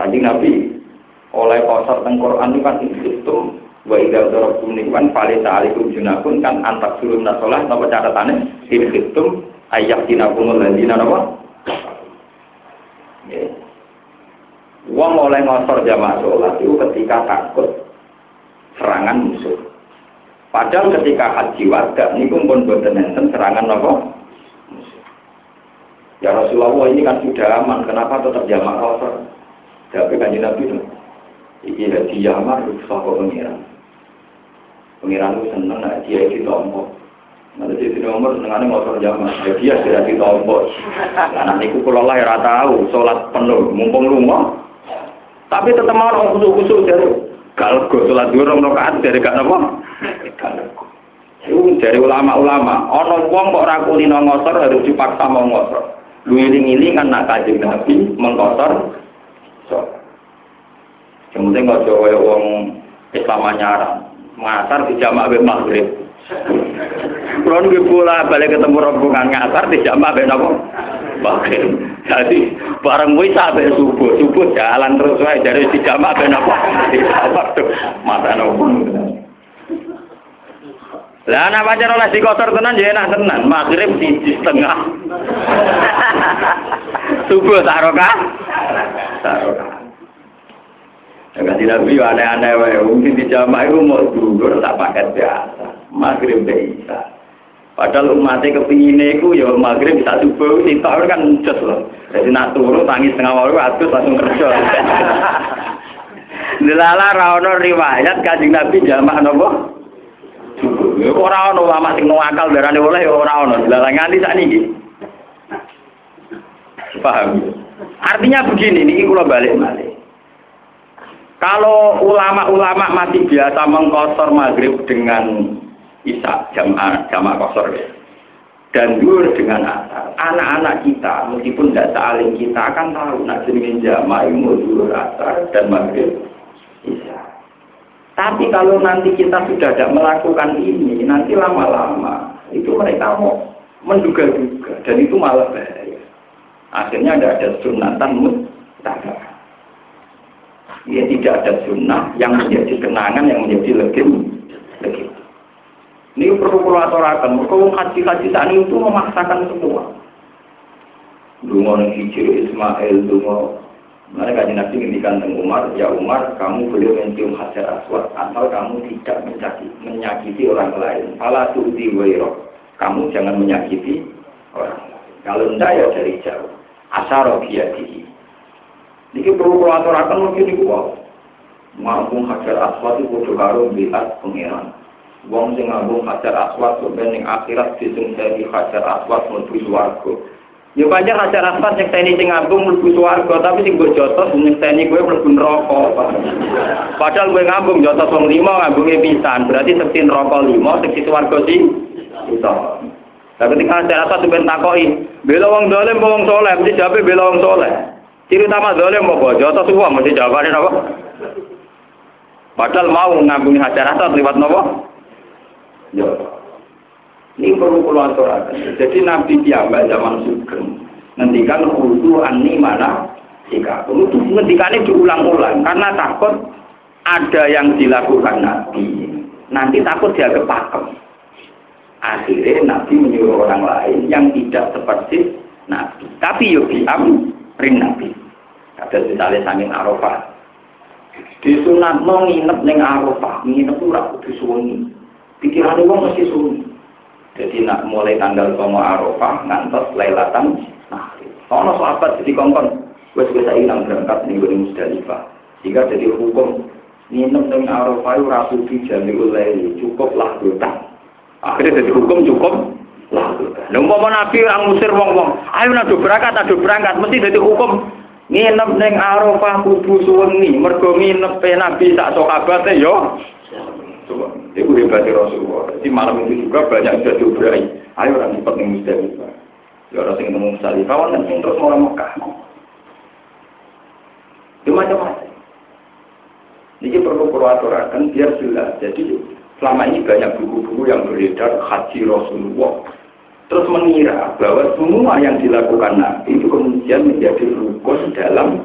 Kanjeng Nabi oleh kosor teng Quran itu kan in khiftum wa idza darabtum nikan fali ta'alikum junakun kan antak suruh nasolah napa catatane in khiftum ayyak tinakumul ladina napa Wong oleh ngosor jamaah sholat itu ketika takut serangan musuh. Padahal ketika haji warga ini pun boten serangan apa? Ya Rasulullah ini kan sudah aman, kenapa tetap jamak kosor? Tapi kan Nabi itu, iki haji jamak ruksa kok pengiran. Pengiran itu seneng, dia itu tombol. Nanti di nomor senengannya motor jamak, ya dia sudah ditombol. Nah nanti aku kalau lah ya tahu, sholat penuh, mumpung rumah. Tapi tetap mau orang kusuk-kusuk jadi kalau gue sholat dua orang rakaat dari gak nopo. Itu dari ulama-ulama, orang wong kok rakulino ngosor harus dipaksa mau ngosor. Luiling kan nak Nabi mengkotor. So. Yang penting nggak jauh ya uang Islam nyaran. Ngasar di jamak maghrib. Nggak pula balik ketemu rombongan ngasar di jamak be nopo. Jadi bareng wisa sampai subuh, subuh jalan terus wae dari di be nopo. Di jamak tuh mata nopo. Lah anak pacar oleh di kotor tenan ya enak tenan. Maghrib di, di setengah. Subuh taroka. Taroka. Kaji Nabi aneh-aneh wae. Mungkin di jamaah itu mau dulu tak paket biasa. Maghrib bisa. Padahal umatnya kepingin itu ya maghrib bisa subuh tahu kan jos loh. Jadi nak turu tangis setengah walu atus langsung kerja. Delala rawono riwayat kaji Nabi nopo. Subuh. Ya ora ono ulama sing akal darane oleh ya ora ono. Delala nganti sakniki. Paham? Artinya begini, ini kalau balik-balik. Kalau ulama-ulama masih biasa mengkosor maghrib dengan isya jamaah jamaah kosor ya. dan dur dengan asar. Anak-anak kita meskipun tidak saling kita akan tahu nak jenis jamaah dur asar dan maghrib isya. Tapi kalau nanti kita sudah tidak melakukan ini, nanti lama-lama itu mereka mau menduga-duga dan itu malah bahaya. Akhirnya ada ada sunatan muttabah ya tidak ada sunnah yang menjadi kenangan yang menjadi legend legend ini perlu perlu aturakan kalau haji-haji saat itu memaksakan semua Dungo hijau Ismail, dungo mereka kaji nabi ngendikan tentang Umar, ya Umar, kamu boleh mencium hajar aswad asal kamu tidak menyakiti, menyakiti orang lain. Fala tu'ti wairo, kamu jangan menyakiti orang lain. Kalau tidak ya dari jauh. Asaro biyadihi. Ini perlu kulaturakan mungkin itu kok. Ngambung hajar aswad itu kudu karo biat pengiran. Wong sing ngambung hajar aswad sebenarnya akhirat disungseni hajar aswad mlebu swarga. Ya pancen hajar aswad yang teni sing ngambung mlebu swarga, tapi sing mbok jotos teni gue mlebu neraka. Padahal gue ngambung jotos wong lima ngambunge pisan, berarti sekti neraka lima, sekti swarga sih. Bisa. Tapi ketika hajar aswad sebenarnya takoi, bela wong dolim, wong soleh, mesti jawabnya bela wong soleh. Ciri utama dolim bojo atau semua mesti jawabannya apa? Padahal mau ngambungi hajar asal lewat nopo? Ya. Ini perlu keluar Jadi Nabi Tiamba zaman Sugeng ngendikan kudu ani mana jika perlu ngendikannya diulang-ulang karena takut ada yang dilakukan Nabi nanti takut dia kepakem akhirnya Nabi menyuruh orang lain yang tidak seperti Nabi tapi yuk diam ring Nabi. Ada misalnya sangin Arafah. Di sunat mau nginep neng Arafah, nginep ragu di sunyi. Pikiran itu mesti sunyi. Jadi nak mulai tanggal sama Arafah ngantos Lailatan nah Ono sahabat jadi kongkon, wes bisa hilang berangkat nih gue Musdalifah. Jika jadi hukum nginep neng Arafah itu ragu di Jamiul cukup lah Akhirnya jadi hukum cukup Lha umpama nabi orang ngusir wong-wong, ayo nado berangkat, nado berangkat, mesti dadi hukum nginep ning Arafah kudu suwengi, mergo nginep nabi sak sokabate yo. Coba, itu hebatnya Rasulullah. Di malam itu juga banyak sudah diobrai. Ayo orang cepat ning Musdalifah. Ya orang sing nemu Musdalifah, orang sing terus mau Mekah. Itu macam-macam. Ini perlu peraturan biar jelas. Jadi selama ini banyak buku-buku yang beredar haji Rasulullah terus mengira bahwa semua yang dilakukan Nabi itu kemudian menjadi rukun dalam.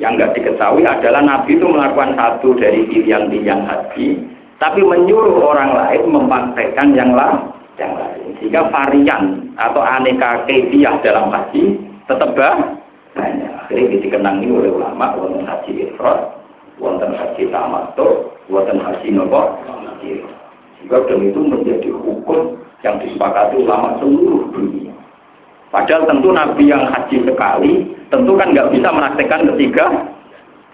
Yang nggak diketahui adalah Nabi itu melakukan satu dari pilihan-pilihan haji, tapi menyuruh orang lain mempraktekkan yang lain. Yang lain. Sehingga varian atau aneka kebiah dalam haji tetap banyak. Akhirnya dikenangi oleh ulama wonten haji ifrat, wonten haji tamattu, wonten haji nopo. Sehingga dan itu menjadi hukum yang disepakati ulama seluruh dunia. Padahal tentu Nabi yang haji sekali, tentu kan nggak bisa menaktikan ketiga,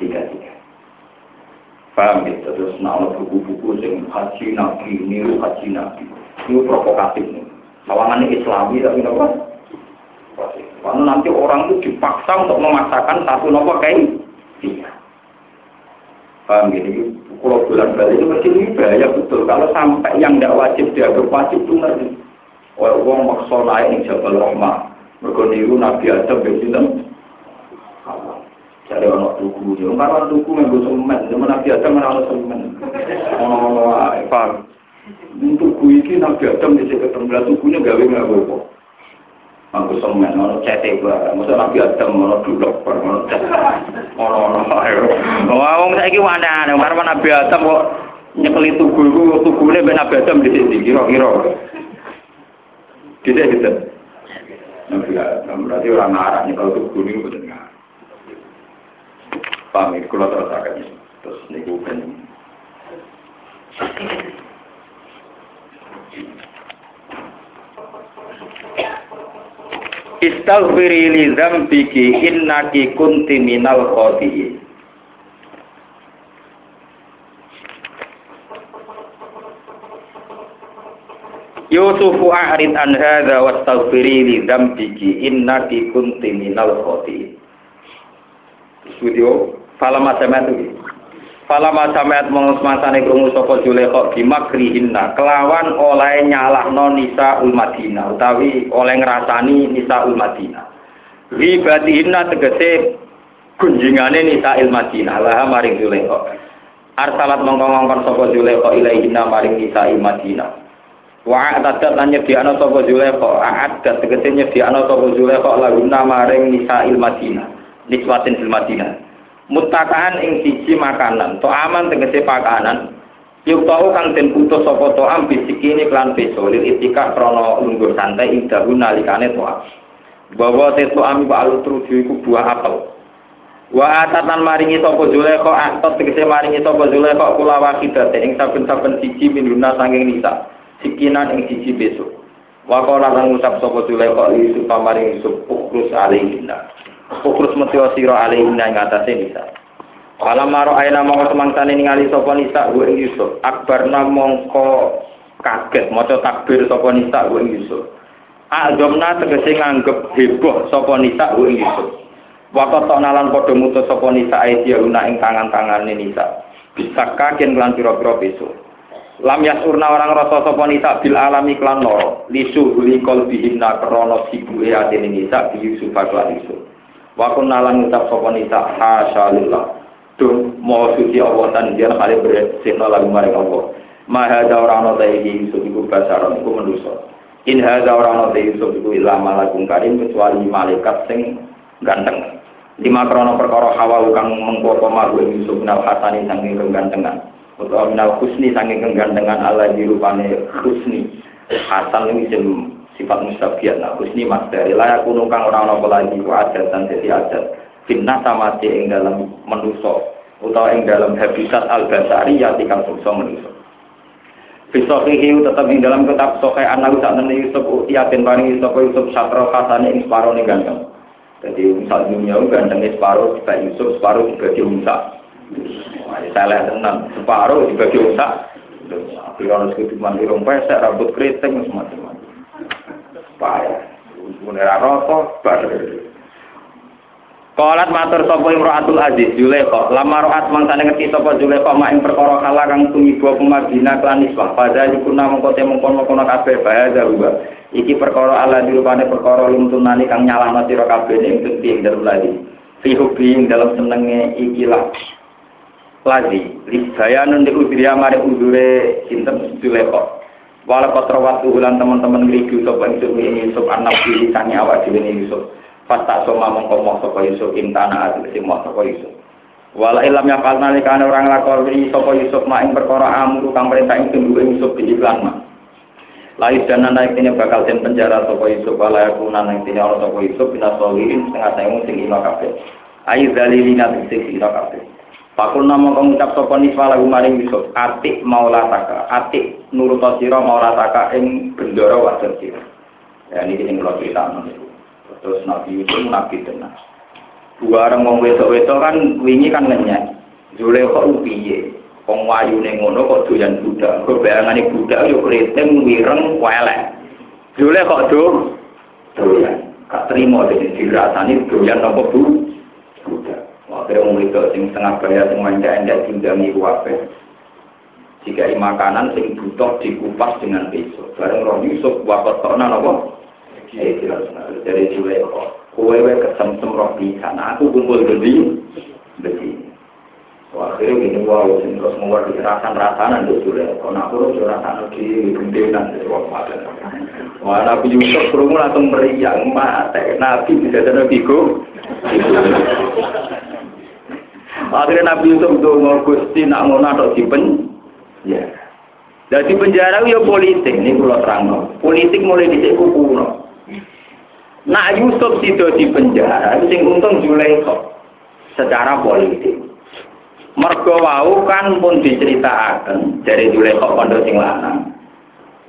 tiga tiga. Paham ya? Terus nama buku-buku yang haji Nabi, niru haji Nabi. Ini provokatif nih. Lawangannya Islami tapi apa? Karena nanti orang itu dipaksa untuk memaksakan satu nopo kayak tiga. Paham ya? kalau bulan balik itu mesti ini bahaya betul. Kalau sampai yang tidak wajib dia wajib itu ngerti. Wong maksa naik nih Jabal Rahmah. Mereka niru Nabi Adam ya sinten. Jadi orang tuku, ya karena tuku minggu semen, zaman Nabi Adam mana ada semen. Oh. Tuku ini Nabi Adam di tukunya gawe nggak apa Aku semen, ono cete gua, masa nabi Adam, ono duduk, ada, karena nabi Adam kok nyekeli itu, nabi Adam di sini, kira-kira. Tidak gitu. Nabi Adam berarti orang arah nih kalau tugu ini. Paham itu kalau terus akan terus niku ben. Istaghfiri li dzambiki innaki kunti minal khati'in. Yusufu a'rid an hadza wastaghfiri li dzambiki innaki kunti minal khati'in. Studio Falama Samat itu. Falama Samat mengusmasane krungu sapa Julekha bimakrihinna kelawan oleh nyalahno nisa ul Madinah utawi oleh ngrasani nisa ul Madinah. Ribatihinna tegese kunjingane nisa il Madinah laha maring Julekha. Arsalat mongkon-mongkon sapa Julekha ilaihinna maring nisa il Madinah. Wa atadat lan nyediakno sapa Zulekha, a'adat tegese nyediakno sapa Zulekha laguna maring nisa il Madinah, niswatin. Mutakaan ing siji makanan, to aman tegese pakanan. Yuk tau kang den putus sapa to am bisikini klan beso lil itika krana lungguh santai ing dalu nalikane to Bahwa tetu ami wa alutruju iku buah apel. Wa atatan maringi sapa Zulekha, atot tegese maringi sapa Zulekha kula wakidate ing saben-saben siji minuna sanging nisa. sikinan ing siji besok. Wakola lan ngucap sapa Zulaikha li Yusuf pamaring Yusuf ukrus alaihinna. Ukrus metya sira alaihinna ing atase nisa. Kala maro aina mongko semangsane ningali sapa nisa ku Yusuf. Akbarna mongko kaget maca takbir sapa nisa ku Yusuf. Azamna tegese nganggep heboh sapa nisa ku ing Yusuf. Waktu nalan padha mutus sapa nisa aidya ing tangan-tangane nisa. Bisa kagen lan pira-pira besok. lam yasurna orang rasa sapa nisa bil alami klan loro lisu huli qalbihimna krana sibuke atine nisa bi Yusuf lan Yusuf wa kunna lan ngucap sapa nisa hasyalillah. Tuh mau suci Allah dan dia kali bersihna lagu maring Allah. Ma hadza ora ana ta iki? Yusuf iku basaron iku manusa in hadza ora ana ta Yusuf? Iku ila malakum karim kecuali malaikat sing ganteng. Lima krono perkara hawa kang mengko maru Yusuf nal hasani sanging gantengan utawa minal husni saking kegantengan Allah di rupane husni. Hasan ini sifat mustabiat nah husni mas dari layak kuno kang orang lagi adat dan jadi adat finna sama ing dalam menuso utawa ing dalam habitat al basari ya tikang sukso menuso Fisohihi tetap di dalam kitab Sokai anak saat nanti Yusuf Utiatin paring Yusuf Yusuf Satro Khasane ing separo nih ganteng. Jadi misal dunia ganteng separo juga Yusuf separo juga Musa. Salah tenang, separuh dibagi usak. Piron segitu mandi rompes, rambut keriting, semacam Payah. Munera rokok, bar. Kolat matur sapa Imro'atul Aziz Zulaikha. Lama roat mangsane ngerti sapa Zulaikha mak ing perkara kala kang tumiba kumabina lan iswa pada yukuna mengko te mengkon-mengkon kabeh bahaya ruba. Iki perkara ala dirupane perkara lumtunani kang nyalahno sira kabeh ing ing dalem lagi fi ing dalam senenge ikilah lagi libayanun di udriya mari udure sinten Zulekho wala patrawat ulan teman-teman ngrigu sapa Yusuf ini Yusuf anak pilih sangi awak dhewe Yusuf. Fasta soma mongko moh sapa Yusuf intana ati sing moh sapa Yusuf. Wala ilam ya kalna likane orang lakoni sapa Yusuf mak ing perkara amru kang perintah ing duwe Yusuf di iklan mak. Lais dan naik ini bakal den penjara sapa Yusuf wala yakuna nang tine ana sapa Yusuf bina solihin setengah sewu sing ino kabeh. Ayi dalilina sing ino kabeh Pakul nama kau ngucap sopo niswa lagu maring Yusuf, atik maulataka, atik nurut siro maulataka ing bendoro wajar siro. Ya ini yang kalau cerita. Terus Nabi Yusuf Nabi tenang. Dua orang wong wedok-wedok kan wingi kan ngenyek. Zule kok upiye. Wong wayu ngono kok doyan budak. Kok bayangane budak yo kriting wireng welek. Zule kok do doyan. Gak terima jadi dirasani doyan apa bu? Budak. Akhirnya wong itu sing setengah bayar sing manja endak tindangi kuwape. Jika makanan sing butuh dikupas dengan besok. Bareng roh Yusuf wapat tokna napa? Eh jelas dari jule kok. Kowe kesemsem roh pisan. Aku kumpul gede. Begini. Akhirnya gini wow, sing terus ngewar di rasan-rasanan itu sudah. Kalau aku harus rasan di gendenan ruang makan. Wah, Nabi Yusuf kerungu langsung meriang mati. Nabi bisa ada bigo. Akhirnya Nabi Yusuf itu Gusti nak ngono atau dipen. Ya. Jadi penjara ya politik ini kalau terang. Politik mulai di kuno. Nak Yusuf sido di penjara, sing untung Zulaikha secara politik. Mergo wau kan pun diceritakan dari kok pondok sing lanang.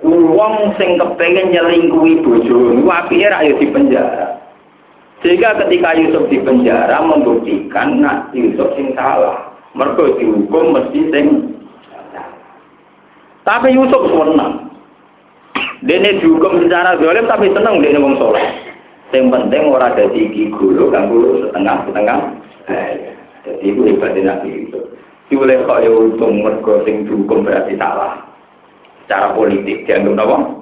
Wong sing kepengen nyelingkuhi bojo niku apike ra di penjara. Sehingga ketika Yusuf di penjara membuktikan nak Yusuf sing salah. Mergo dihukum mesti sing Tapi Yusuf seneng. Dene dihukum secara zalim tapi seneng dene wong soleh. Yang penting ora dadi iki guru kanggo setengah-setengah. Jadi itu hebatnya Nabi itu. Dioleh kok ya untung mergo sing dihukum berarti salah. Secara politik dianggap apa?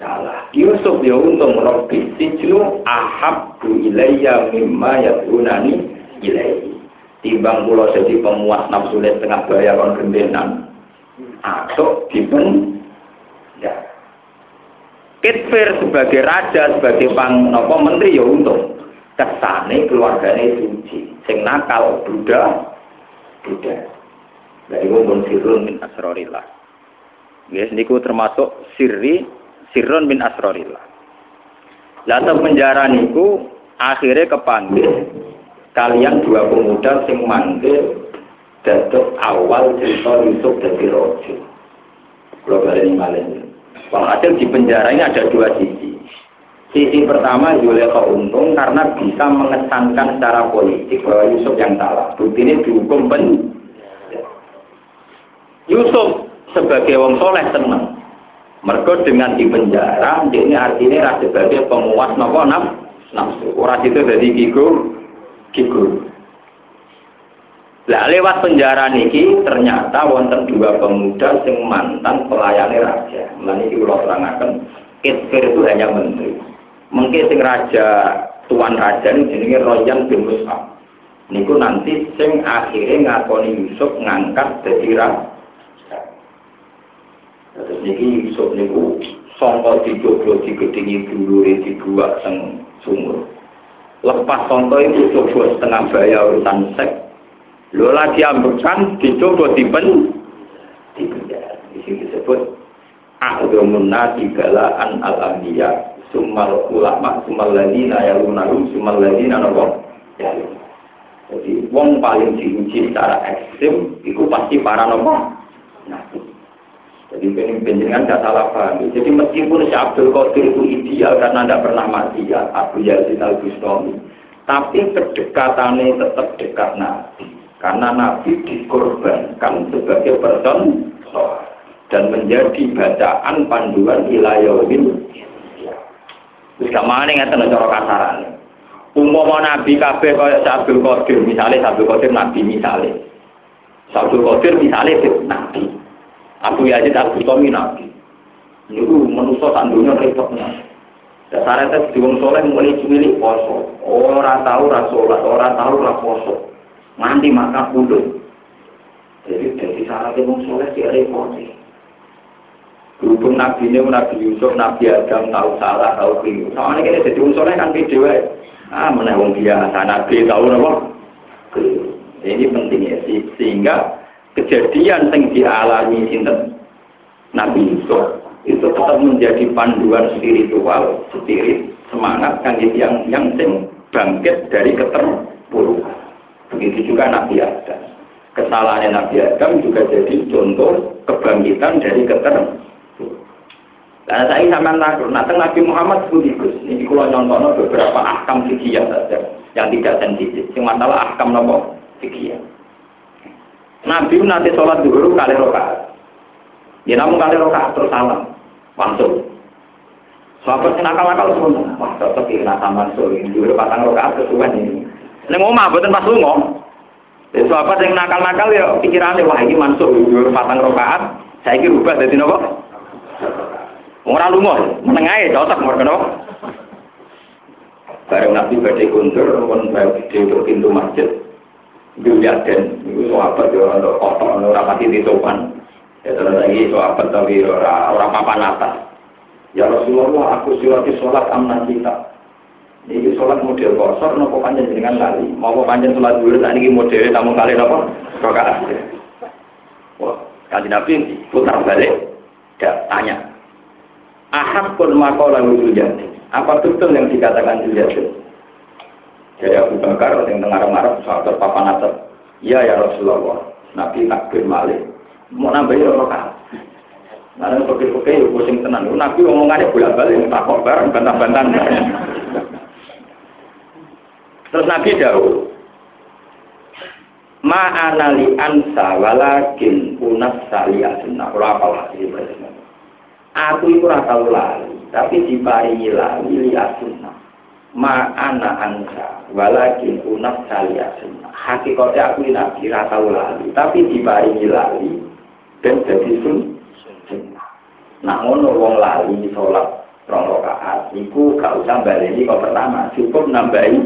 Salah. Yusuf ya untung Rabbi sijnu ahabbu ilayya mimma yadunani ilayhi. Timbang kula jadi pemuas nafsu setengah bayar kon gendenan. Atau dipen ya. Kitfir sebagai raja, sebagai pang nopo menteri ya untung. Kesane keluarganya suci. Sing nakal Buddha, Buddha. Dari pun sirrun min asrorillah. Yes, niku termasuk sirri sirrun min asrorillah. Lalu penjara niku akhirnya kepanggil kalian dua pemuda sing manggil dadok awal cerita Yusuf dari rojo. Kalau kalian ini Walhasil di penjara ini ada dua sisi. Sisi pertama Yuleka untung karena bisa mengesankan secara politik bahwa Yusuf yang salah. Bukti ini dihukum pen Yusuf sebagai wong soleh senang. Mereka dengan di penjara, ini artinya sebagai penguas nopo naf, nafsu. Orang itu jadi gigur, gigur. Lah lewat penjara niki ternyata wonten dua pemuda sing mantan pelayani raja. Lan iki kula terangaken, Kitfir itu hanya menteri. Mungkin sing raja tuan raja ini jenenge Royan bin Mus'ab. Niku nanti sing akhirnya ngakoni Yusuf ngangkat jadi raja. Terus niki Yusuf niku sangka dijogo digedingi dulure dibuat teng sumur. Lepas sangka itu coba setengah bayar urusan seks. Lho lagi ambekan dicoba dipen di. Di sini disebut A'udhumun nasi galaan al-anbiya Summal ulama Summal ladina yalunahum Summal ladina nopo Jadi wong paling diuji secara ekstrim Itu pasti para nopo Nabi jadi penjenengan tidak salah paham. Jadi meskipun si Abdul Qadir itu ideal karena tidak pernah mati ya Abu Yazid Al Bustami, tapi kedekatannya tetap dekat Nabi. Karena Nabi dikorbankan sebagai person dan menjadi bacaan panduan ilayawin. Terus ke mana ngeten cara kasaran. Umpama Nabi kabeh kaya Abdul Qadir, misalnya Abdul Qadir Nabi misalnya. Abdul Qadir misalnya Nabi. Abu Yazid Al Bustami Nabi. Itu manusia tandunya repotnya. Dasarnya itu di wong soleh mulai cemili poso. Orang tahu rasulat, orang tahu raposo. Nanti maka puluh. Jadi dari syaratnya wong soleh sih repot. Berhubung Nabi ini, Nabi Yusuf, Nabi Adam tahu salah, tahu keliru. Soalnya kita jadi wong soleh kan video Ah, mana wong biasa, Nabi tahu apa? Ini penting ya, sehingga kejadian yang dialami sinten Nabi Yusuf itu tetap menjadi panduan spiritual, spirit, semangat kan yang yang sing bangkit dari keterpurukan. Begitu juga Nabi Adam. Kesalahan Nabi Adam juga jadi contoh kebangkitan dari keterpurukan. Nah, saya sama nanti Nabi Muhammad itu Ini kalau nyontono beberapa ahkam fikih saja yang tidak sensitif. Yang masalah ahkam nopo fikih. Nabi nanti sholat dulu kali rokaat. Ya namun kali rokaat terus salam, langsung. Sahabat yang nakal-nakal semua, wah tetap kira taman sore, dulu patang rokaat kesuwen ini. Ini ngomong, buatan pas lungo. Ya, sahabat yang nakal-nakal ya pikirannya, wah ini masuk dulu patang rokaat, saya kira ubah dari nopo. Orang lungo, menengahi, cocok mereka nopo. Bareng Nabi badai kuntur, pun di pintu masjid, Juliaden, itu sahabat ya untuk kotor, untuk rapati di sopan. Ya terus lagi sahabat tapi orang papan atas. Ya Rasulullah, aku silati sholat amna kita. Ini sholat model kosor, nopo panjang dengan lali. Mau panjang sholat dulu, tadi ini model tamu kali nopo, rokaat. Wah, kaji Nabi putar balik, ya, tanya. Ahab pun makola Juliaden. Apa betul yang dikatakan Juliaden? Jadi Abu Bakar yang tengah marah sahabat papan atas. Iya ya Rasulullah. Nabi takbir malik. Mau nambahin orang kan? Nah, peke-peke ya pusing tenan. Nabi omongannya bolak-balik takok bareng bantah-bantahan. Terus Nabi jauh. Ma'ana li ansa walakin unas sali asuna. Kalau apa lagi Aku itu rasa lali, tapi diparingi lali li Ma'ana ansa walakin unas sali asuna. Hakikatnya aku nabi rasa lali, tapi diparingi lali dan jadi sun. Nah, ngono wong lali sholat rong rakaat iku gak usah baleni kok pertama, cukup nambahi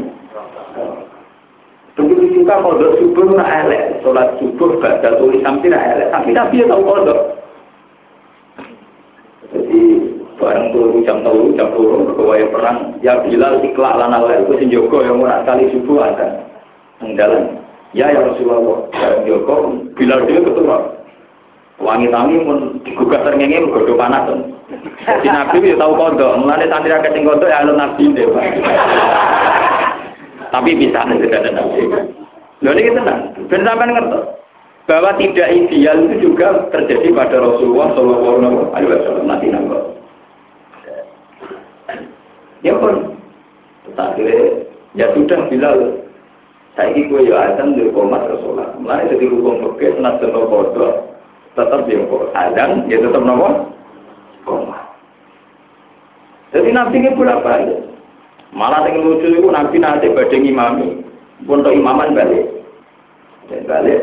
Begitu juga kodok subuh nak elek, sholat subuh baca tulis sampai nak elek, tapi nabi tahu kodok. Jadi barang turu jam telu jam turu berkewaya perang, ya Bilal ikhlas lana lel, itu senjoko yang murah kali subuh ada dalam. Ya ya Rasulullah, barang Joko, Bilal dia ketua. Wangi tangi pun digugat terngenge mergo panas. Jadi Nabi itu tahu kodok, mulane santri akeh sing kodok ya alun Nabi deh. Tapi bisa tidak ada nabi. Lalu ini tenang. Dan sampai ngerti bahwa tidak ideal itu juga terjadi pada Rasulullah Shallallahu Alaihi Wasallam nanti nangkep. Ya pun, terakhir ya sudah Bilal. Saya ini gue ya azan di komat Rasulullah. Mulai jadi hukum fikih senat dan kodok tetap di azan ya tetap nomor komat. Jadi nabi ini pula balik. Malah yang lucu itu nanti nanti badai imami, untuk imaman balik. Dan balik,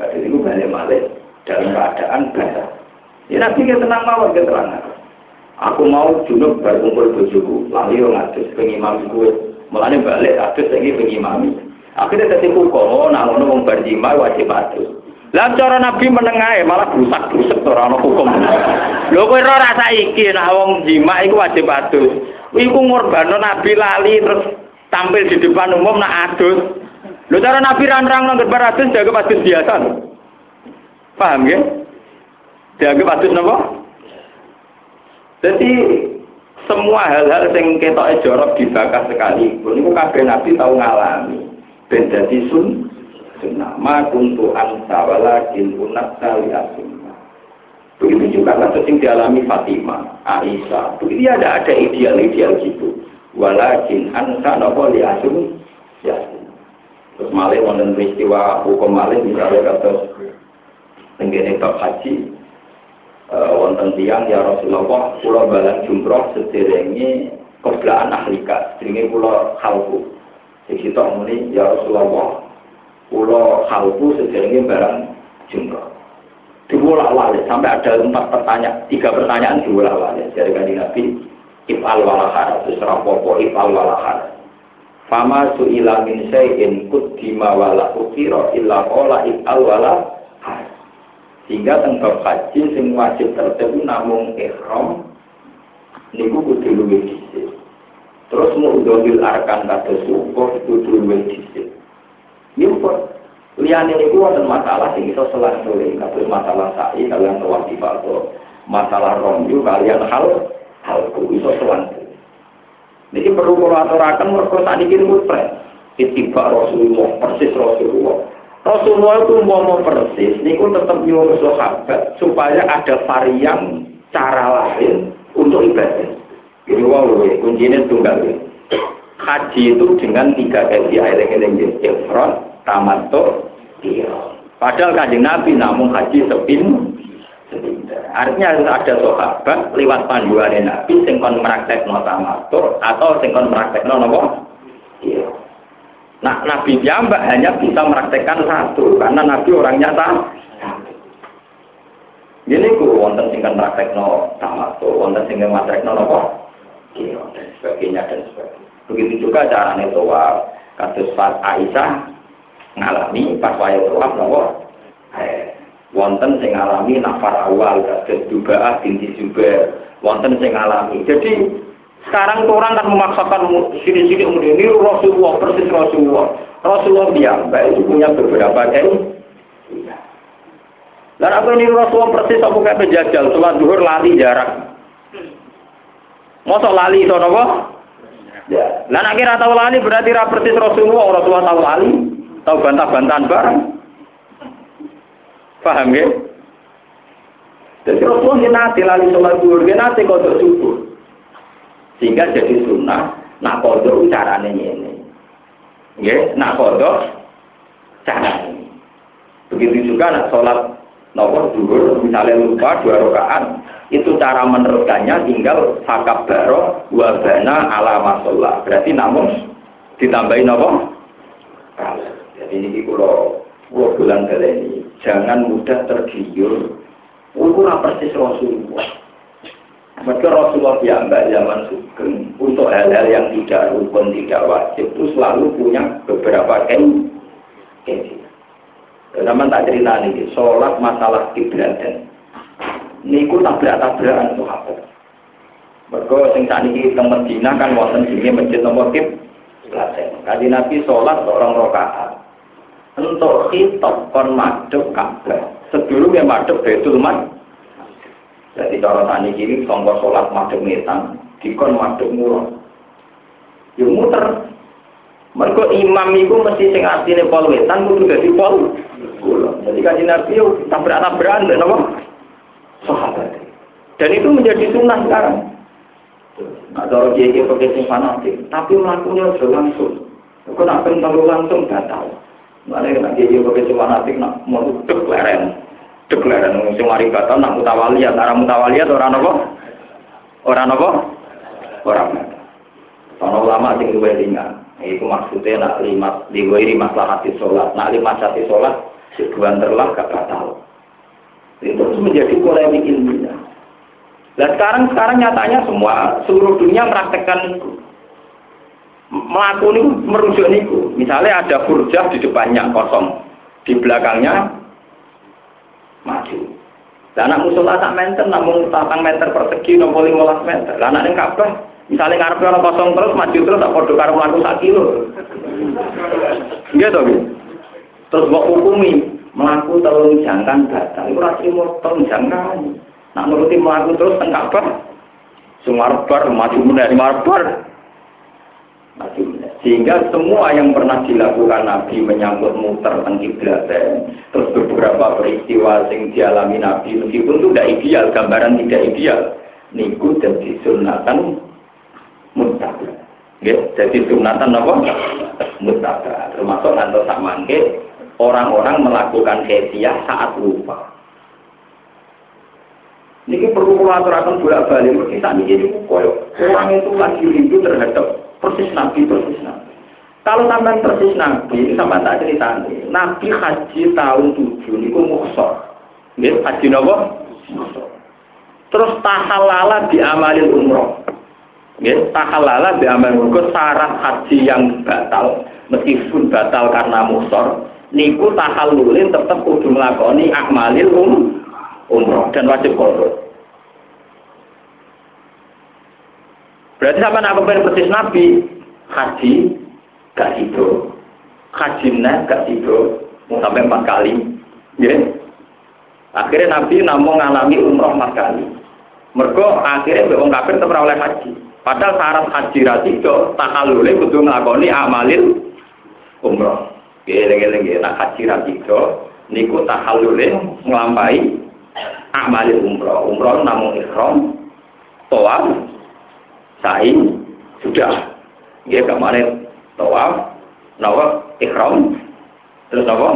balik itu balik balik dalam keadaan basah. Ya nanti kita tenang mawar keterangan. Aku mau junub berkumpul bojoku, lalu yang ngadus pengimam gue. Mulanya balik adus lagi pengimami. Akhirnya hukum, oh nah ngono wong wajib adus. Lah cara Nabi menengahe malah rusak-rusak ora ana hukum. Lho kowe ora rasa iki nah wong jima iku wajib adus. Iku ngorbano Nabi lali terus tampil di depan umum nak adus. Lho cara Nabi ranrang nang gerbar adus jaga adus biasa. Paham ya? Jaga adus napa? Jadi semua hal-hal yang kita jorok dibakar sekali, ini kabeh Nabi tahu ngalami. Ben dadi sun sunnah. Ma kuntu ansa walakin sali sunnah. Begitu juga kasus yang dialami Fatimah, Aisyah. Begitu ada ada ideal-ideal gitu. Walakin ansa nopo li asum ya. Terus malih wonten peristiwa hukum malih misalnya kata tenggene bab haji wonten tiang ya Rasulullah kula balan jumroh sederenge keblaan ahlika jenenge kula khalqu. Iki tok muni ya Rasulullah Pulau halku sejarahnya barang jumroh. Dibolak balik sampai ada empat pertanyaan, tiga pertanyaan dibolak balik dari kanji Nabi. Ifal walahar, terus rapopo ifal walahar. Fama su'ila min sayin kuddima wala ukiro illa kola ifal walahar. Sehingga tentang haji sing wajib tertentu namun ikhram niku kudu luwih dhisik. Terus mau dohil arkan kata syukur kudu luwih dhisik. Nyumput. Liane itu ada masalah sing iso selang sore, kados masalah sa'i kalian tawaf atau masalah romju kalian hal halku iso selang. Jadi perlu kalau aturakan mereka saat ini mutlak. Itiba Rasulullah, persis Rasulullah. Rasulullah itu mau persis, ini tetap nyuruh sahabat supaya ada varian cara lain untuk ibadah. Ini wow, kuncinya tunggal. Haji itu dengan tiga kali air yang ifrat, tamato. Padahal kanjeng Nabi namun haji sepin, Artinya harus ada sahabat lewat panduan Nabi sing kon no tamato atau sing kon no nopo? Nah, Nabi Jambak hanya bisa meraktekkan satu karena Nabi orangnya tak. Jadi ku wonten sing kon no tamato, wonten sing kon no? Iya, dan sebagainya dan sebagainya. Begitu juga caranya toa kasus Fat Aisyah ngalami pas waya tawaf nopo. Eh, wonten sing ngalami nafar awal kados Dubaah binti juga Wonten sing ngalami. Jadi sekarang orang kan memaksakan sini-sini kemudian ini Rasulullah persis Rasulullah. Rasulullah dia itu punya beberapa kain. Dan apa ini Rasulullah persis apa kayak penjajal, sholat duhur lari jarak. Masa lali itu apa? Ya. Lah kira tahu lali berarti ra persis Rasulullah, Rasulullah tahu lali, tahu bantah-bantahan bareng. Paham ya? Jadi Rasulullah nanti lali sholat duhur, nanti kodok subuh. Sehingga jadi sunnah, nak kodok caranya ini. Ya, nak kodok caranya. Begitu juga nak sholat nomor duhur, misalnya lupa dua rakaat, itu cara meneruskannya tinggal fakab baro wabana ala masolah. Berarti namun ditambahin apa? Jadi ini kalau bulan kali ini jangan mudah tergiur Ukuran persis Rasulullah. Maka Rasulullah mbak zaman sugeng untuk hal-hal yang tidak rukun, tidak wajib itu selalu punya beberapa kain. Zaman tak cerita nih, sholat masalah kiblatan. Niku tabrak-tabrakan sahabat. Mereka sing ini ke Medina kan wonten sini masjid nomor kiblatan. Kaji Nabi sholat seorang rokaat. Untuk khitab kon madep Ka'bah. Sebelumnya madep Baitul Maqdis. Jadi cara tani kiri songkok sholat madep ngetan, dikon madep murah. Yo muter. Mereka imam itu mesti sing asline pol kudu dadi pol. Jadi kan Nabi yo tabrak-tabrakan dan apa? Sahabat. Dan itu menjadi sunnah sekarang. Nah, cara dia dia pakai sing fanatik, tapi melakukannya sudah langsung. Kau nak pengen langsung batal. Mana nak dia dia pakai sing fanatik nak mau dek leren deklaran sing mari kata nak mutawaliyat ora mutawaliyat ora napa ora napa ora. Ana ulama sing luwih ringan. Iku maksudnya nak lima diwiri masalah hati sholat. Nak lima hati sholat sebulan terlah gak batal. Itu menjadi polemik ilmiah. Nah sekarang sekarang nyatanya semua seluruh dunia mempraktekkan itu. Melakukan merujuk itu misalnya ada burjah di depannya kosong. Di belakangnya maju. Lah anak musola sak meter namun tatang meter persegi nopo 15 meter. Lah anak ning Ka'bah misalnya ngarepe ana kosong terus maju terus tak padha karo mlaku sak kilo. Iya to, Terus mbok hukumi mlaku telung jangkan batal. Iku ora trimo telung jangkan. Nak nuruti mlaku terus teng Ka'bah Sumarbar maju meneh Sumarbar. Maju sehingga semua yang pernah dilakukan Nabi menyangkut muter kiblat terus beberapa peristiwa yang dialami Nabi meskipun itu tidak ideal, gambaran tidak ideal, niku jadi sunatan mutabak. Ya, jadi sunatan apa? Mutabak. Termasuk nanti mangke orang-orang melakukan kesiah saat lupa. Ini perlu aturakan bolak balik. Saat ini orang itu lagi rindu terhadap persis Nabi, persis Nabi. Kalau sampai persis Nabi, sampai tak cerita Nabi haji tahun tujuh, ini muksor. Ini haji nopo? Terus tahalala diamalin umroh. Ya, tahalala diamalin umroh. Syarat haji yang batal, meskipun batal karena muksor, niku tahalulin tetap kudu melakoni akmalil um, umroh dan wajib kodok. Berarti sama nak kepengen persis Nabi, haji gak itu, haji gak itu, mau sampai empat kali, ya. Akhirnya Nabi namun mengalami umroh empat kali. Mereka akhirnya orang kafir tetap oleh haji. Padahal syarat haji rasido takalule kudu nglakoni amalil umroh. Geleng-geleng nak haji rasido niku tahalule nglampahi amalil umroh. Umroh namun ikhram, tawaf, sa'i sudah. Dia kemarin tawaf nawa ikhram. Terus apa?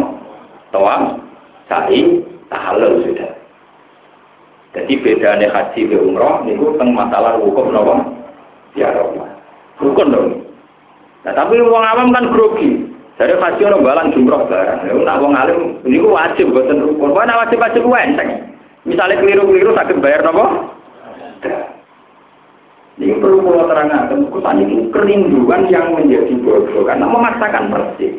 Tawaf sa'i tahallul sudah. Jadi bedanya haji ke umroh niku tentang masalah hukum nawa ya Allah rukun dong. Nah tapi wong awam kan grogi. Dari haji orang balan jumroh barang. Ya nak wong alim niku wajib buatan rukun. Mana wajib wajib wenteng misalnya keliru-keliru sakit bayar nawa ini perlu kalau terangkan, kesan itu kerinduan yang menjadi bodoh karena memaksakan persis.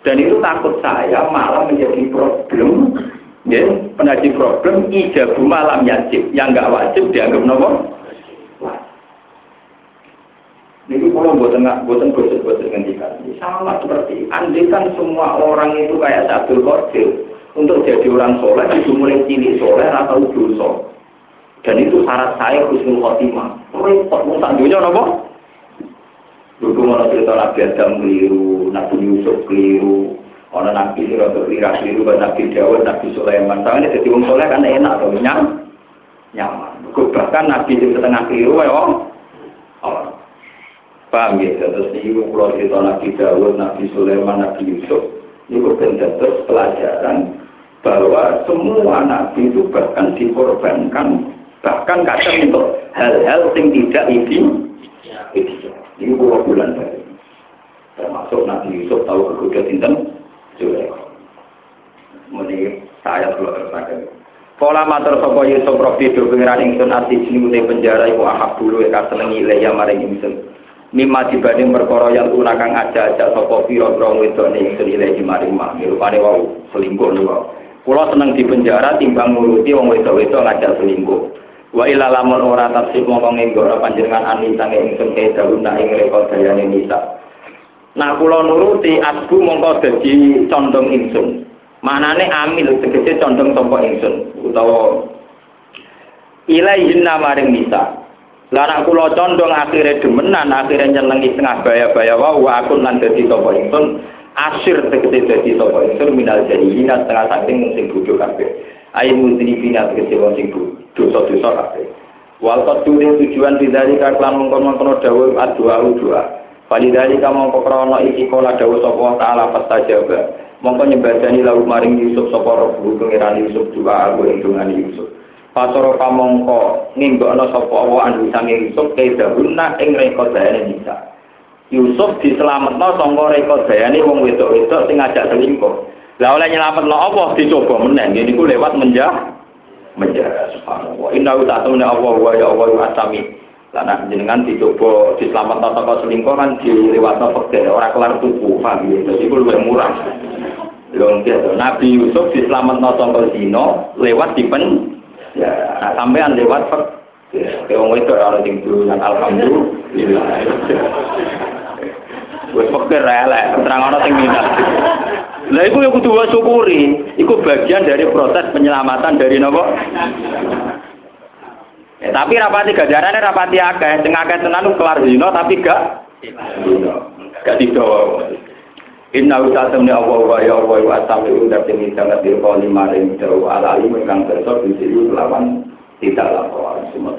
Dan itu takut saya malah menjadi problem, ya, menjadi problem ijabu malam yajib yang nggak wajib dianggap nopo. Ini kalau buatan nggak buatan gosip gosip ngendikan, sama seperti andikan semua orang itu kayak satu Qadir untuk jadi orang soleh itu mulai cilik soleh atau dosa. Dan itu syarat saya khusnul khotimah. Repot, mau tak dunia Dulu mana cerita Nabi Adam keliru, Nabi Yusuf keliru, Ono nabi ini rada lirah liru nabi Dawud, nabi Sulaiman. Soalnya jadi wong soleh kan enak atau nyam, nyaman. Bahkan nabi itu setengah keliru ya om. Paham ya? Terus ini kalau cerita nabi Dawud, nabi Sulaiman, nabi Yusuf, itu benar terus pelajaran bahwa semua nabi itu bahkan dikorbankan bahkan kadang untuk hal-hal yang tidak ini ini puluh bulan termasuk Nabi Yusuf tahu kegoda sinten Zulaikha meni saya kalau terpakai. Kala matur sapa Yusuf Rabbi do pengiran ingsun ati jinute penjara iku ahab bulu ya senengi leya maring ingsun. Mimma dibanding perkara yang tunakang aja-aja sapa pira-pira wedone ingsun ilahi maring mak rupane wau selingkuh niku Kulo seneng di penjara timbang nguruti wong wedok-wedok ngajak selingkuh. Wa ila lamun ora tafsir mongko nggora panjenengan ani sange ingsun ke daun nak ing rekod dayane nisa. Nah kulo nuruti asbu mongko dadi condong ingsun. Manane amil tegese condong sapa ingsun utawa ilaihin maring nisa. Lah kula condong akhire demenan akhire nyenengi tengah baya-baya wae aku lan dadi sapa ingsun asir tegese dadi sapa ingsun minal jahilina setengah saking sing bodho kabeh ayo mudri bina tegese wong sing dosa-dosa kabeh. Wal qadure tujuan bidari kaklan mongkon-mongkon dawuh adua doa. Walidari kamu krana iki kala dawuh sapa taala fastajaba mongko nyembadani lalu maring Yusuf sapa robu pengiran Yusuf juga aku ing Yusuf. Pasoro kamongko ngimbokno sapa Allah anu sange Yusuf kedahuna ing rekodane bisa Yusuf diselametno sangka rekodayane wong wedok-wedok sing ngajak selingkuh. Lah oleh nyelametno Allah dicoba meneh niku lewat menjah menjah subhanallah. Inna ta'ala Allah wa ya Allah asami. Lah jenengan dicoba diselametno saka selingkuh kan dilewatno pekeh ora kelar tuku paham ya. Dadi kuwi luwih murah. Lho Nabi Yusuf diselametno saka zina lewat dipen ya sampean lewat pek wong wedok ora sing alhamdulillah. Wes fakir elek, terang ana sing minat. Lah iku ya kudu syukuri, iku bagian dari proses penyelamatan dari nopo? Ya, tapi rapati gajarane rapati akeh, sing akeh tenan kelar dino tapi gak gak didowo. Inna usatamni Allah wa ya Allah wa asami udah tinggi sangat dirkoli maring jauh ala alim ingkang besok di sini lawan tidak lapor semua.